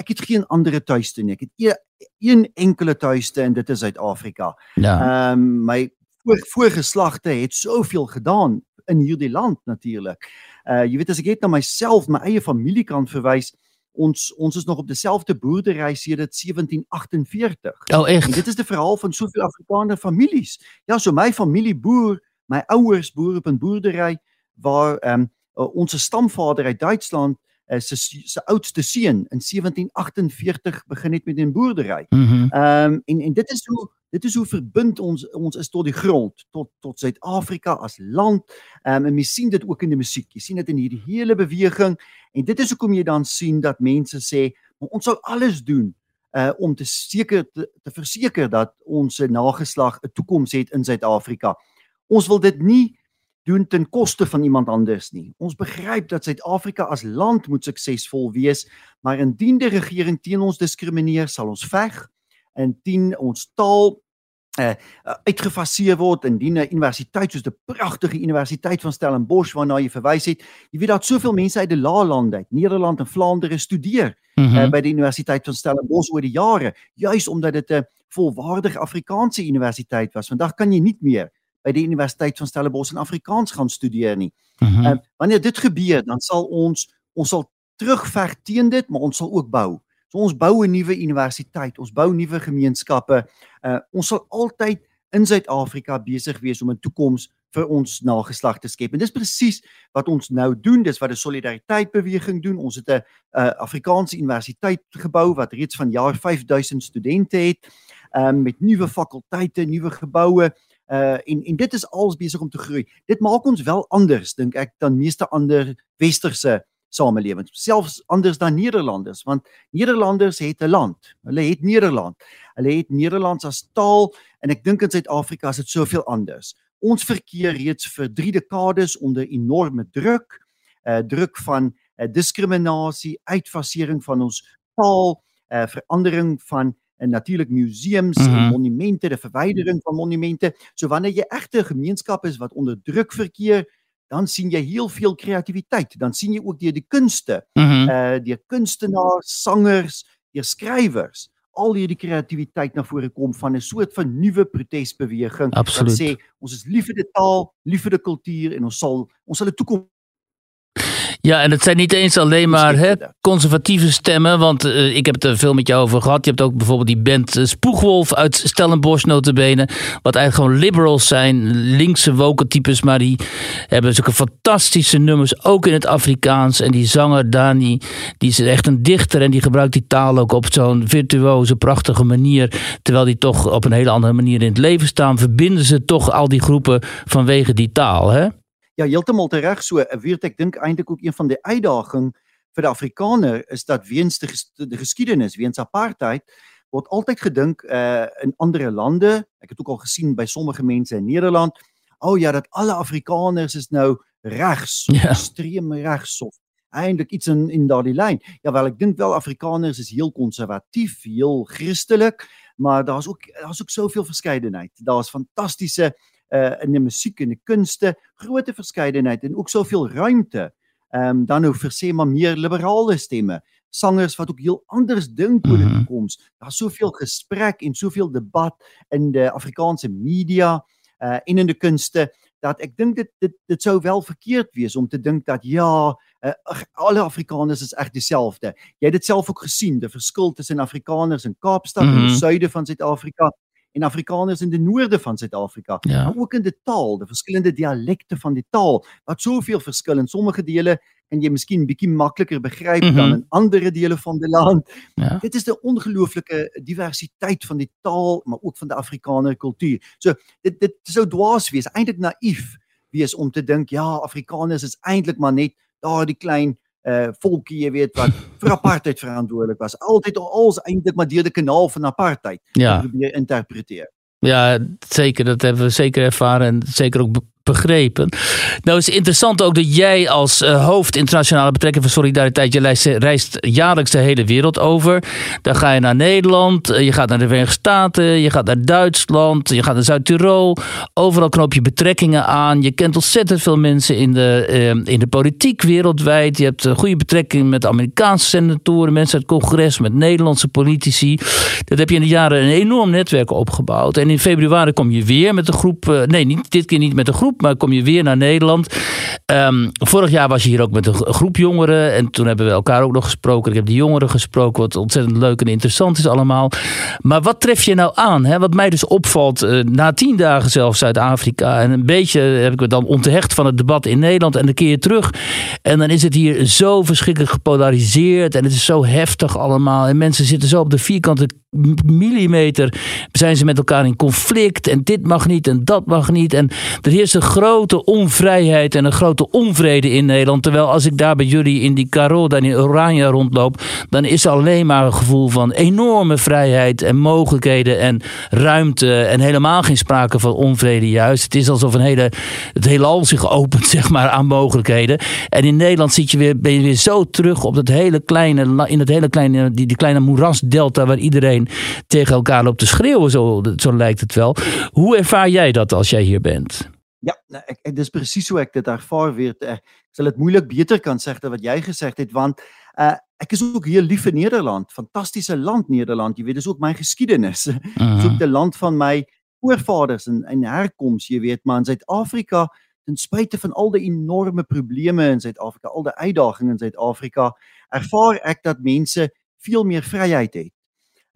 Ek het geen ander tuiste nie. Ek het e een enkele tuiste en dit is Suid-Afrika. Ja. Ehm um, my voor, voorgeslagte het soveel gedaan in hierdie land natuurlik. Uh jy weet as ek net na myself, my eie familie kan verwys, ons ons is nog op dieselfde boerdery sedert 1748. Oh echt? En dit is die verhaal van soveel Afrikaner families. Ja, so my familie boer, my ouers boer op 'n boerdery waar ehm um, uh, ons stamvader uit Duitsland uh, se se oudste seun in 1748 begin het met 'n boerdery. Ehm mm um, en en dit is hoe dit is hoe verbind ons ons is tot die grond, tot tot Suid-Afrika as land. Ehm um, en jy sien dit ook in die musiek. Jy sien dit in hierdie hele beweging en dit is hoekom jy dan sien dat mense sê ons sal alles doen uh om te seker te, te verseker dat ons nageslag 'n toekoms het in Suid-Afrika. Ons wil dit nie doen ten koste van iemand anders nie. Ons begryp dat Suid-Afrika as land moet suksesvol wees, maar indien die regering teen ons diskrimineer, sal ons veg. Indien ons taal uh, uitgefaseer word indien 'n universiteit soos die pragtige universiteit van Stellenbosch waarna jy verwys het, jy weet dat soveel mense uit die laalande uit Nederland en Vlaandere studeer mm -hmm. uh, by die universiteit van Stellenbosch oor die jare, juis omdat dit 'n volwaardige Afrikaanse universiteit was. Vandag kan jy nie meer by die universiteit van Stellenbosch in Afrikaans gaan studeer nie. Mm -hmm. uh, wanneer dit gebeur, dan sal ons ons sal terugveg teen dit, maar ons sal ook bou. So ons bou 'n nuwe universiteit, ons bou nuwe gemeenskappe. Uh ons sal altyd in Suid-Afrika besig wees om 'n toekoms vir ons nageslag te skep. En dis presies wat ons nou doen. Dis wat die solidariteit beweging doen. Ons het 'n uh, Afrikaanse universiteit gebou wat reeds van jaar 5000 studente het, um, met nuwe fakulteite, nuwe geboue. Uh en en dit is als besig om te groei. Dit maak ons wel anders dink ek dan meeste ander westerse samelewing selfs anders dan Nederlanders want Nederlanders het 'n land. Hulle het Nederland. Hulle het Nederlands as taal en ek dink in Suid-Afrika is dit soveel anders. Ons verkeer reeds vir 3 dekades onder enorme druk uh druk van uh, diskriminasie uitfasering van ons taal uh verandering van en natuurlik museums mm -hmm. en mhm. monumente, die verwydering van monumente. So wanneer jy egte 'n gemeenskap is wat onder druk verkeer, dan sien jy heel veel kreatiwiteit. Dan sien jy ook deur die kunste, mm -hmm. uh deur kunstenaars, sangers, deur skrywers, al hierdie kreatiwiteit na vore kom van 'n soort van nuwe protesbeweging wat sê ons is lief vir die taal, lief vir die kultuur en ons sal ons sal 'n toekoms Ja, en het zijn niet eens alleen maar hè, conservatieve stemmen. Want uh, ik heb het er veel met jou over gehad. Je hebt ook bijvoorbeeld die band uh, Spoegwolf uit Stellenbosch notabene. Wat eigenlijk gewoon liberals zijn. Linkse wokentypes. Maar die hebben zulke fantastische nummers. Ook in het Afrikaans. En die zanger Dani. Die is echt een dichter. En die gebruikt die taal ook op zo'n virtuoze, prachtige manier. Terwijl die toch op een hele andere manier in het leven staan. Verbinden ze toch al die groepen vanwege die taal. Hè? Ja, heeltemal reg so. Weet ek dink eintlik ook een van die uitdagings vir die Afrikaner is dat weens die, ges die geskiedenis, weens apartheid word altyd gedink uh in ander lande. Ek het ook al gesien by sommige mense in Nederland, o oh ja, dat alle Afrikaners is nou regs, ja. ekstreem regs of eintlik iets in in daardie lyn. Ja, wel ek dink wel Afrikaners is heel konservatief, heel Christelik, maar daar's ook daar's ook soveel verskeidenheid. Daar's fantastiese uh in die musiek en die kunste, groot verskeidenheid en ook soveel ruimte. Ehm um, dan nou vir sê maar meer liberale stemme, sangers wat ook heel anders dink oor die mhm. toekoms. Daar's soveel gesprek en soveel debat in die Afrikaanse media uh en in die kunste dat ek dink dit dit dit sou wel verkeerd wees om te dink dat ja, uh, alle Afrikaners is reg dieselfde. Jy het dit self ook gesien, die verskil tussen Afrikaners in Kaapstad mm -hmm. en die mhm. suide van Suid-Afrika en Afrikaners in die noorde van Suid-Afrika. Ja. Maar ook in die taal, die verskillende dialekte van die taal wat soveel verskil in sommige dele en jy miskien bietjie makliker begryp mm -hmm. dan in ander dele van die land. Ja. Dit is 'n ongelooflike diversiteit van die taal, maar ook van die Afrikaner kultuur. So dit dit sou dwaas wees, eintlik naïef wees om te dink ja, Afrikaners is eintlik maar net daardie klein uh volkie jy weet wat vir apartheid verantwoordelik was. Altyd als eintlik maar deur die kanaal van apartheid ja. probeer interpreteer. Ja, zeker. Dat hebben we zeker ervaren en zeker ook begrepen. Nou is interessant ook dat jij als uh, hoofd internationale betrekking van solidariteit, je reist, reist, jaarlijks de hele wereld over. Dan ga je naar Nederland, eh, je gaat naar de Verenigde Staten, je gaat naar Duitsland, je gaat naar Zuid-Tirol. Overal knoop je betrekkingen aan. Je kent ontzettend veel mensen in de, uh, in de politiek wereldwijd. Je hebt goede betrekkingen met Amerikaanse senatoren, mensen uit het congres, met Nederlandse politici. Dat heb je in de jaren een enorm netwerk opgebouwd. En in februari kom je weer met een groep, nee, niet, dit keer niet met een groep, maar kom je weer naar Nederland. Um, vorig jaar was je hier ook met een groep jongeren. En toen hebben we elkaar ook nog gesproken. Ik heb die jongeren gesproken, wat ontzettend leuk en interessant is allemaal. Maar wat tref je nou aan? Hè? Wat mij dus opvalt, uh, na tien dagen zelfs Zuid-Afrika. En een beetje heb ik me dan onthecht van het debat in Nederland. En dan keer je terug. En dan is het hier zo verschrikkelijk gepolariseerd. En het is zo heftig allemaal. En mensen zitten zo op de vierkante millimeter zijn ze met elkaar in conflict en dit mag niet en dat mag niet. En er heerst een grote onvrijheid en een grote onvrede in Nederland. Terwijl als ik daar bij jullie in die Caro, dan in Oranje rondloop, dan is er alleen maar een gevoel van enorme vrijheid en mogelijkheden en ruimte en helemaal geen sprake van onvrede juist. Het is alsof een hele, het heelal zich opent zeg maar aan mogelijkheden. En in Nederland zit je weer, ben je weer zo terug op dat hele kleine, in het hele kleine, die, die kleine moerasdelta waar iedereen iedereen tegen elkaar loopt te schreeuwen, zo, zo lijkt het wel. Hoe ervaar jij dat als jij hier bent? Ja, nou, ek, ek dis presies hoe ek dit ervaar weer. Ek sal dit moeilik beter kan sê wat jy gesê het want uh, ek is ook hier lief vir Nederland, fantastiese land Nederland. Jy weet, dis ook my geskiedenis. Uh -huh. Dis ook die land van my voorvaders en en herkoms, jy weet, maar in Suid-Afrika ten spyte van al die enorme probleme in Suid-Afrika, al die uitdagings in Suid-Afrika, ervaar ek dat mense veel meer vryheid het.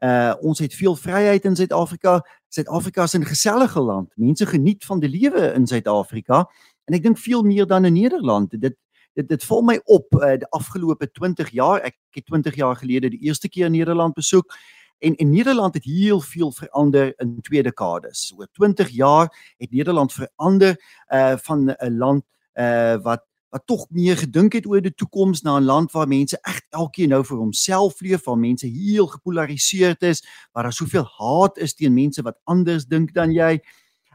Uh ons het veel vryheid in Suid-Afrika. Suid-Afrika is 'n gesellige land. Mense geniet van die lewe in Suid-Afrika en ek dink veel meer dan in Nederland. Dit dit dit val my op uh, die afgelope 20 jaar. Ek het 20 jaar gelede die eerste keer Nederland besoek en in Nederland het heel veel verander in twee dekades. Oor 20 jaar het Nederland verander uh van 'n land uh wat wat tog meer gedink het oor die toekoms na 'n land waar mense reg elkeen nou vir homself leef, waar mense heel gepolariseerd is, waar daar soveel haat is teen mense wat anders dink dan jy.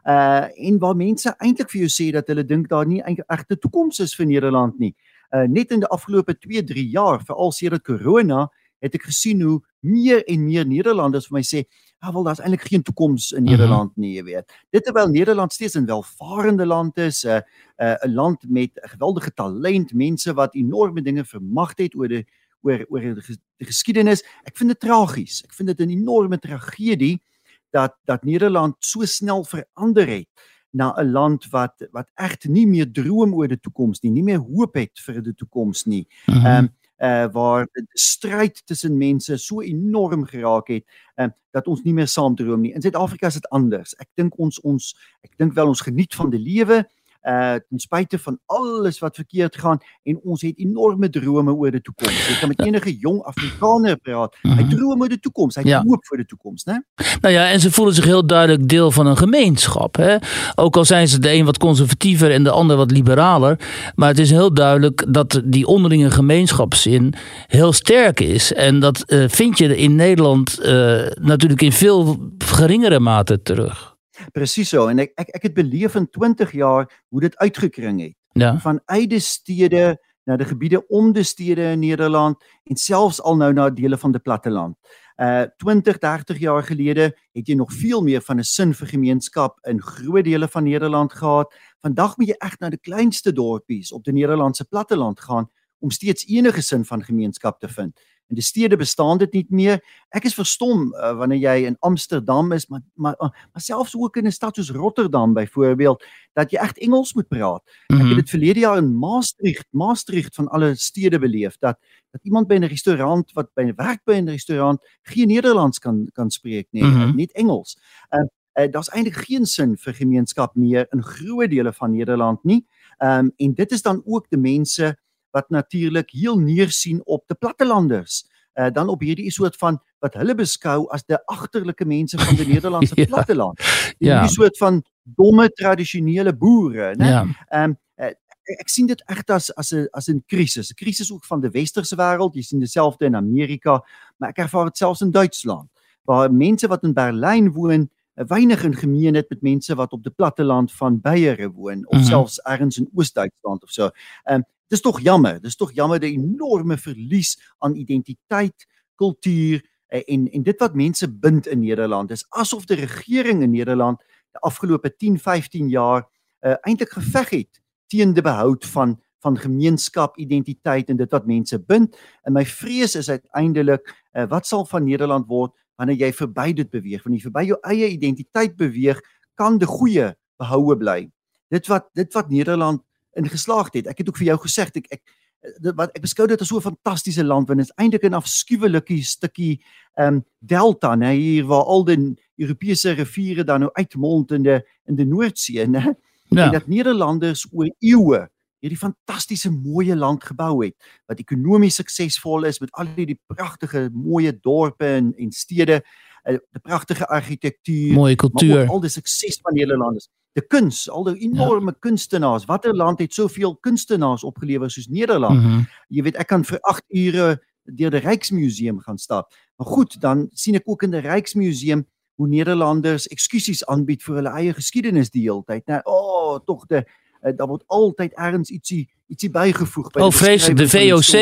Uh en waar mense eintlik vir jou sê dat hulle dink daar nie eintlik regte toekoms is vir Nederland nie. Uh net in die afgelope 2, 3 jaar, veral sedert corona, het ek gesien hoe meer en meer Nederlanders vir my sê, "Ag wel, daar's eintlik geen toekoms in mhm. Nederland nie, jy weet." Dit terwyl Nederland steeds 'n welvarende land is, 'n uh, 'n uh, land met 'n geweldige talent, mense wat enorme dinge vermag het oor die oor oor die geskiedenis. Ek vind dit tragies. Ek vind dit 'n enorme tragedie dat dat Nederland so snel verander het na 'n land wat wat echt nie meer droom oor die toekoms nie, nie meer hoop het vir die toekoms nie. Mhm. Ehm mm um, uh waar die stryd tussen mense so enorm geraak het uh, dat ons nie meer saam droom nie. In Suid-Afrika is dit anders. Ek dink ons ons ek dink wel ons geniet van die lewe uh ten spyte van alles wat verkeerd gaan en ons het enorme drome oor die toekoms. Jy kan met enige jong Afrikaner praat. Hy mhm. droom oor die toekoms. Hy ja. hoop vir die toekoms, né? Nou ja, en ze voelen zich heel duidelijk deel van een gemeenschap, hè? Ook al zijn ze de een wat conservatiever en de ander wat liberaler, maar het is heel duidelijk dat die onderlinge gemeenschapszin heel sterk is en dat uh, vind je in Nederland uh, natuurlijk in veel geringere mate terug. Presies so en ek ek ek het beleef in 20 jaar hoe dit uitgekring het. Ja. Van eide stede na die gebiede om die stede in Nederland en selfs al nou na dele van die platteland. Uh 20, 30 jaar gelede het jy nog veel meer van 'n sin vir gemeenskap in groot dele van Nederland gehad. Vandag moet jy reg na die kleinste dorpies op die Nederlandse platteland gaan om steeds enige sin van gemeenskap te vind in die stede bestaan dit nie meer. Ek is verstom uh, wanneer jy in Amsterdam is, maar maar uh, maar selfs ook in 'n stad soos Rotterdam byvoorbeeld dat jy reg Engels moet praat. Mm -hmm. Ek het mhm. dit verlede jaar in Maastricht, Maastricht van alle stede beleef dat dat iemand by 'n restaurant wat by 'n werk by 'n restaurant geen Nederlands kan kan spreek nie, mm -hmm. net Engels. Uh, uh daar's eintlik geen sin vir gemeenskap meer in groot dele van Nederland nie. Ehm um, en dit is dan ook die mense wat natuurlik heel neersien op die plattelanders. Uh, dan op hierdie soort van wat hulle beskou as die agterlike mense van die Nederlandse ja, platteland. Ja. Die soort van domme tradisionele boere, né? Ja. Ehm um, ek sien dit regtig as as 'n as 'n krisis, 'n krisis ook van die westerse wêreld. Jy sien dieselfde in Amerika, maar ek ervaar dit selfs in Duitsland waar mense wat in Berlyn woon eh, weinig in gemeen het met mense wat op die platteland van Beiere woon of mm -hmm. selfs ergens in Oos-Duitsland of so. Ehm um, dis tog jammer. Dis tog jammer die enorme verlies aan identiteit, kultuur en en dit wat mense bind in Nederland. Dis asof die regering in Nederland die afgelope 10, 15 jaar uh, eintlik geveg het teen die behoud van van gemeenskap, identiteit en dit wat mense bind. En my vrees is uiteindelik uh, wat sal van Nederland word wanneer jy verby dit beweeg, wanneer jy verby jou eie identiteit beweeg, kan die goeie behoue bly. Dit wat dit wat Nederland in geslaagd het. Ek het ook vir jou gesê ek ek dit wat ek beskou dit as so 'n fantastiese land want dit is eintlik 'n afskuwelike stukkie ehm um, delta nê hier waar al die Europese riviere dan nou uitmond in die in die Noordsee nê. Ja. En dat Nederlanders oor eeue hierdie fantastiese mooi land gebou het wat ekonomies suksesvol is met al die pragtige mooi dorpe en en stede, 'n uh, pragtige argitektuur, mooi kultuur, al die sukses van Nederlanders die kuns, al die enorme ja. kunstenaars. Watter land het soveel kunstenaars opgelewer soos Nederland? Mm -hmm. Jy weet, ek kan vir 8 ure deur die Rijksmuseum gaan stap. Maar goed, dan sien ek ook in die Rijksmuseum hoe Nederlanders ekskusies aanbied vir hulle eie geskiedenis die hele tyd. Nou, o, oh, tog die uh, daar word altyd ergens ietsie ietsie bygevoeg by Oh vrees de VOC.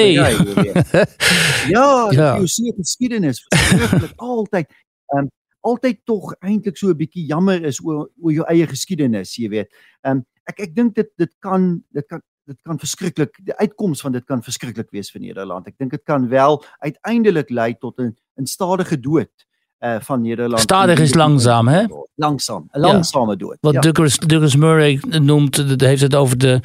ja, die ja. VOC geskiedenis verskriklik altyd um, altyd tog eintlik so 'n bietjie jammer is oor oor jou eie geskiedenis, jy weet. Um, ek ek dink dit dit kan dit kan dit kan verskriklik die uitkoms van dit kan verskriklik wees vir Nederland. Ek dink dit kan wel uiteindelik lei tot 'n 'n stadige dood uh van Nederland. Stadig is langzaam, hè? Langzaam, 'n langsame ja. dood. Wat ja. Douglas Douglas Murray noemt, heeft het over de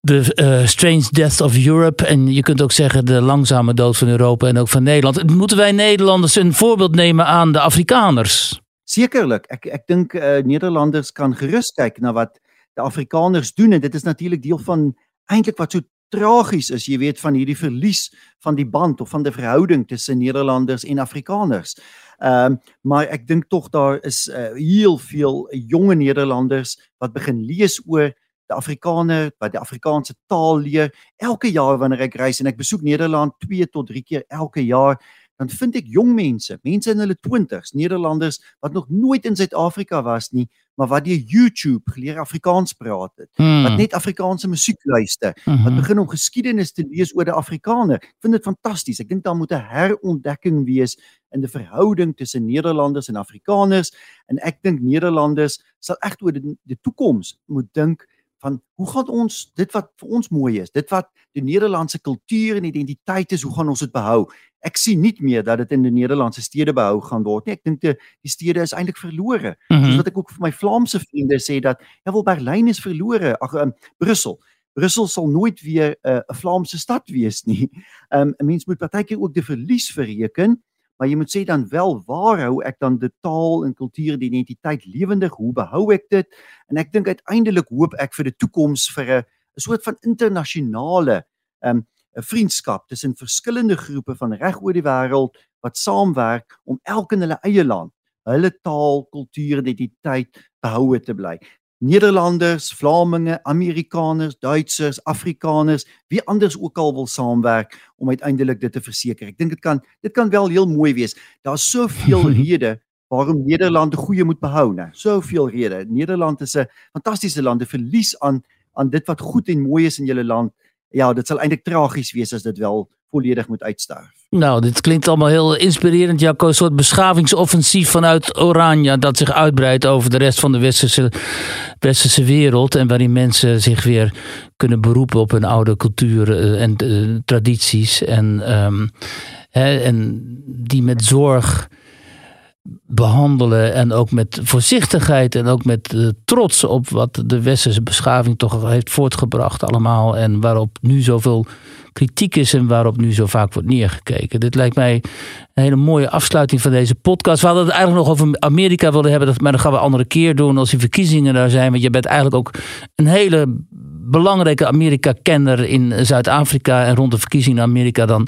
de uh, Strange Death of Europe. En je kunt ook zeggen de langzame dood van Europa en ook van Nederland. Moeten wij Nederlanders een voorbeeld nemen aan de Afrikaners? Zekerlijk. Ik, ik denk uh, Nederlanders kan gerust kijken naar wat de Afrikaners doen. En dit is natuurlijk deel van eindelijk wat zo tragisch is. Je weet van hierdie verlies van die band of van de verhouding tussen Nederlanders en Afrikaners. Um, maar ek dink tog daar is uh, heel veel jonge Nederlanders wat begin lees oor die Afrikaner wat die Afrikaanse taal leer elke jaar wanneer ek reis en ek besoek Nederland 2 tot 3 keer elke jaar dan vind ek jong mense, mense in hulle 20s, Nederlanders wat nog nooit in Suid-Afrika was nie, maar wat deur YouTube geleer Afrikaans praat het, hmm. wat net Afrikaanse musiek luister, mm -hmm. wat begin om geskiedenis te lees oor die Afrikaner. Ek vind dit fantasties. Ek dink daar moet 'n herontdekking wees in die verhouding tussen Nederlanders en Afrikaners en ek dink Nederlanders sal reg oor die, die toekoms moet dink van hoe gaan ons dit wat vir ons mooi is, dit wat die Nederlandse kultuur en identiteit is, hoe gaan ons dit behou? Ek sien nie meer dat dit in die Nederlandse stede behou gaan word nie. Ek dink die, die stede is eintlik verlore. Mm -hmm. Soos wat ek ook vir my Vlaamse vriende sê dat ja wel Berlyn is verlore, ag um, Brussel. Brussel sal nooit weer eh, 'n uh, Vlaamse stad wees nie. Um, 'n Mens moet partykeer ook die verlies verreken maar jy moet sê dan wel waar hou ek dan die taal en kultuur en identiteit lewendig hoe behou ek dit en ek dink uiteindelik hoop ek vir die toekoms vir 'n 'n soort van internasionale 'n um, 'n vriendskap tussen verskillende groepe van reg oor die wêreld wat saamwerk om elk in hulle eie land hulle taal, kultuur en identiteit behoue te bly. Nederlanders, Vlamingen, Amerikaners, Duitsers, Afrikaners, wie anders ook al wil saamwerk om uiteindelik dit te verseker. Ek dink dit kan dit kan wel heel mooi wees. Daar's soveel redes waarom Nederland 'n goeie moet behou, né? Soveel redes. Nederland is 'n fantastiese land, 'n verlies aan aan dit wat goed en mooi is in julle land. Ja, dit sal eintlik tragies wees as dit wel volledig moet uitsterf. Nou, dit klinkt allemaal heel inspirerend, Jacco. Een soort beschavingsoffensief vanuit Oranje dat zich uitbreidt over de rest van de westerse, westerse wereld. En waarin mensen zich weer kunnen beroepen op hun oude cultuur eh, en uh, tradities. En, um, hè, en die met zorg behandelen en ook met voorzichtigheid en ook met uh, trots op wat de westerse beschaving toch heeft voortgebracht allemaal en waarop nu zoveel kritiek is en waarop nu zo vaak wordt neergekeken. Dit lijkt mij een hele mooie afsluiting van deze podcast. We hadden het eigenlijk nog over Amerika willen hebben, maar dat gaan we een andere keer doen als die verkiezingen daar zijn. Want je bent eigenlijk ook een hele belangrijke Amerika-kenner in Zuid-Afrika en rond de verkiezingen in Amerika, dan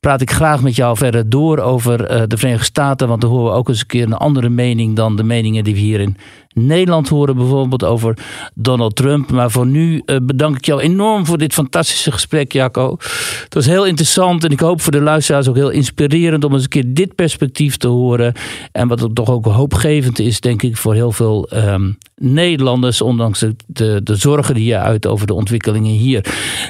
praat ik graag met jou verder door over uh, de Verenigde Staten. Want dan horen we ook eens een keer een andere mening dan de meningen die we hier in Nederland horen, bijvoorbeeld over Donald Trump. Maar voor nu uh, bedank ik jou enorm voor dit fantastische gesprek, Jacco. Het was heel interessant en ik hoop voor de luisteraars ook heel inspirerend om eens een keer dit perspectief te horen. En wat toch ook hoopgevend is, denk ik, voor heel veel um, Nederlanders, ondanks de, de zorgen die je uit over de ontwikkelingen hier.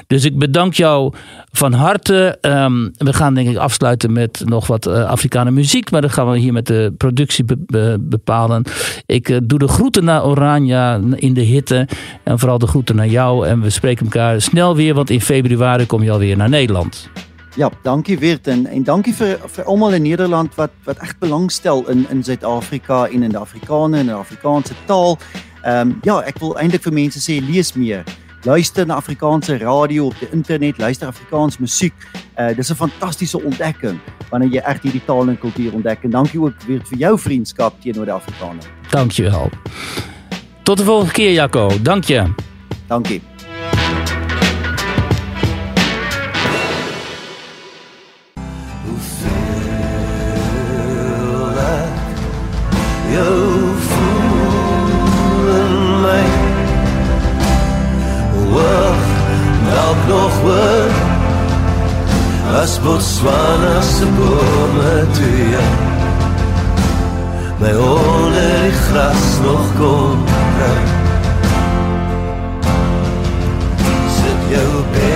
Dus ik bedank jou van harte. Um, we gaan denk ik afsluiten met nog wat uh, Afrikaanse muziek, maar dat gaan we hier met de productie be be bepalen. Ik uh, doe de groeten naar Oranje in de hitte en vooral de groeten naar jou. En we spreken elkaar snel weer, want in februari kom je alweer naar Nederland. Ja, dankie Weert en en dankie vir vir almal in Nederland wat wat echt belangstel in in Suid-Afrika en in die Afrikaner en die Afrikaanse taal. Ehm ja, ek wil eintlik vir mense sê lees meer. Luister na Afrikaanse radio op die internet, luister Afrikaans musiek. Uh dis 'n fantastiese ontdekking wanneer jy reg hierdie taal en kultuur ontdek. En dankie ook weer vir jou vriendskap teenoor die Afrikaner. Dankjewel. Tot de volgende keer Jacco. Dank je. Dankie. as Botswana se bome toe ja my onder die gras nog kon kry sit jou bed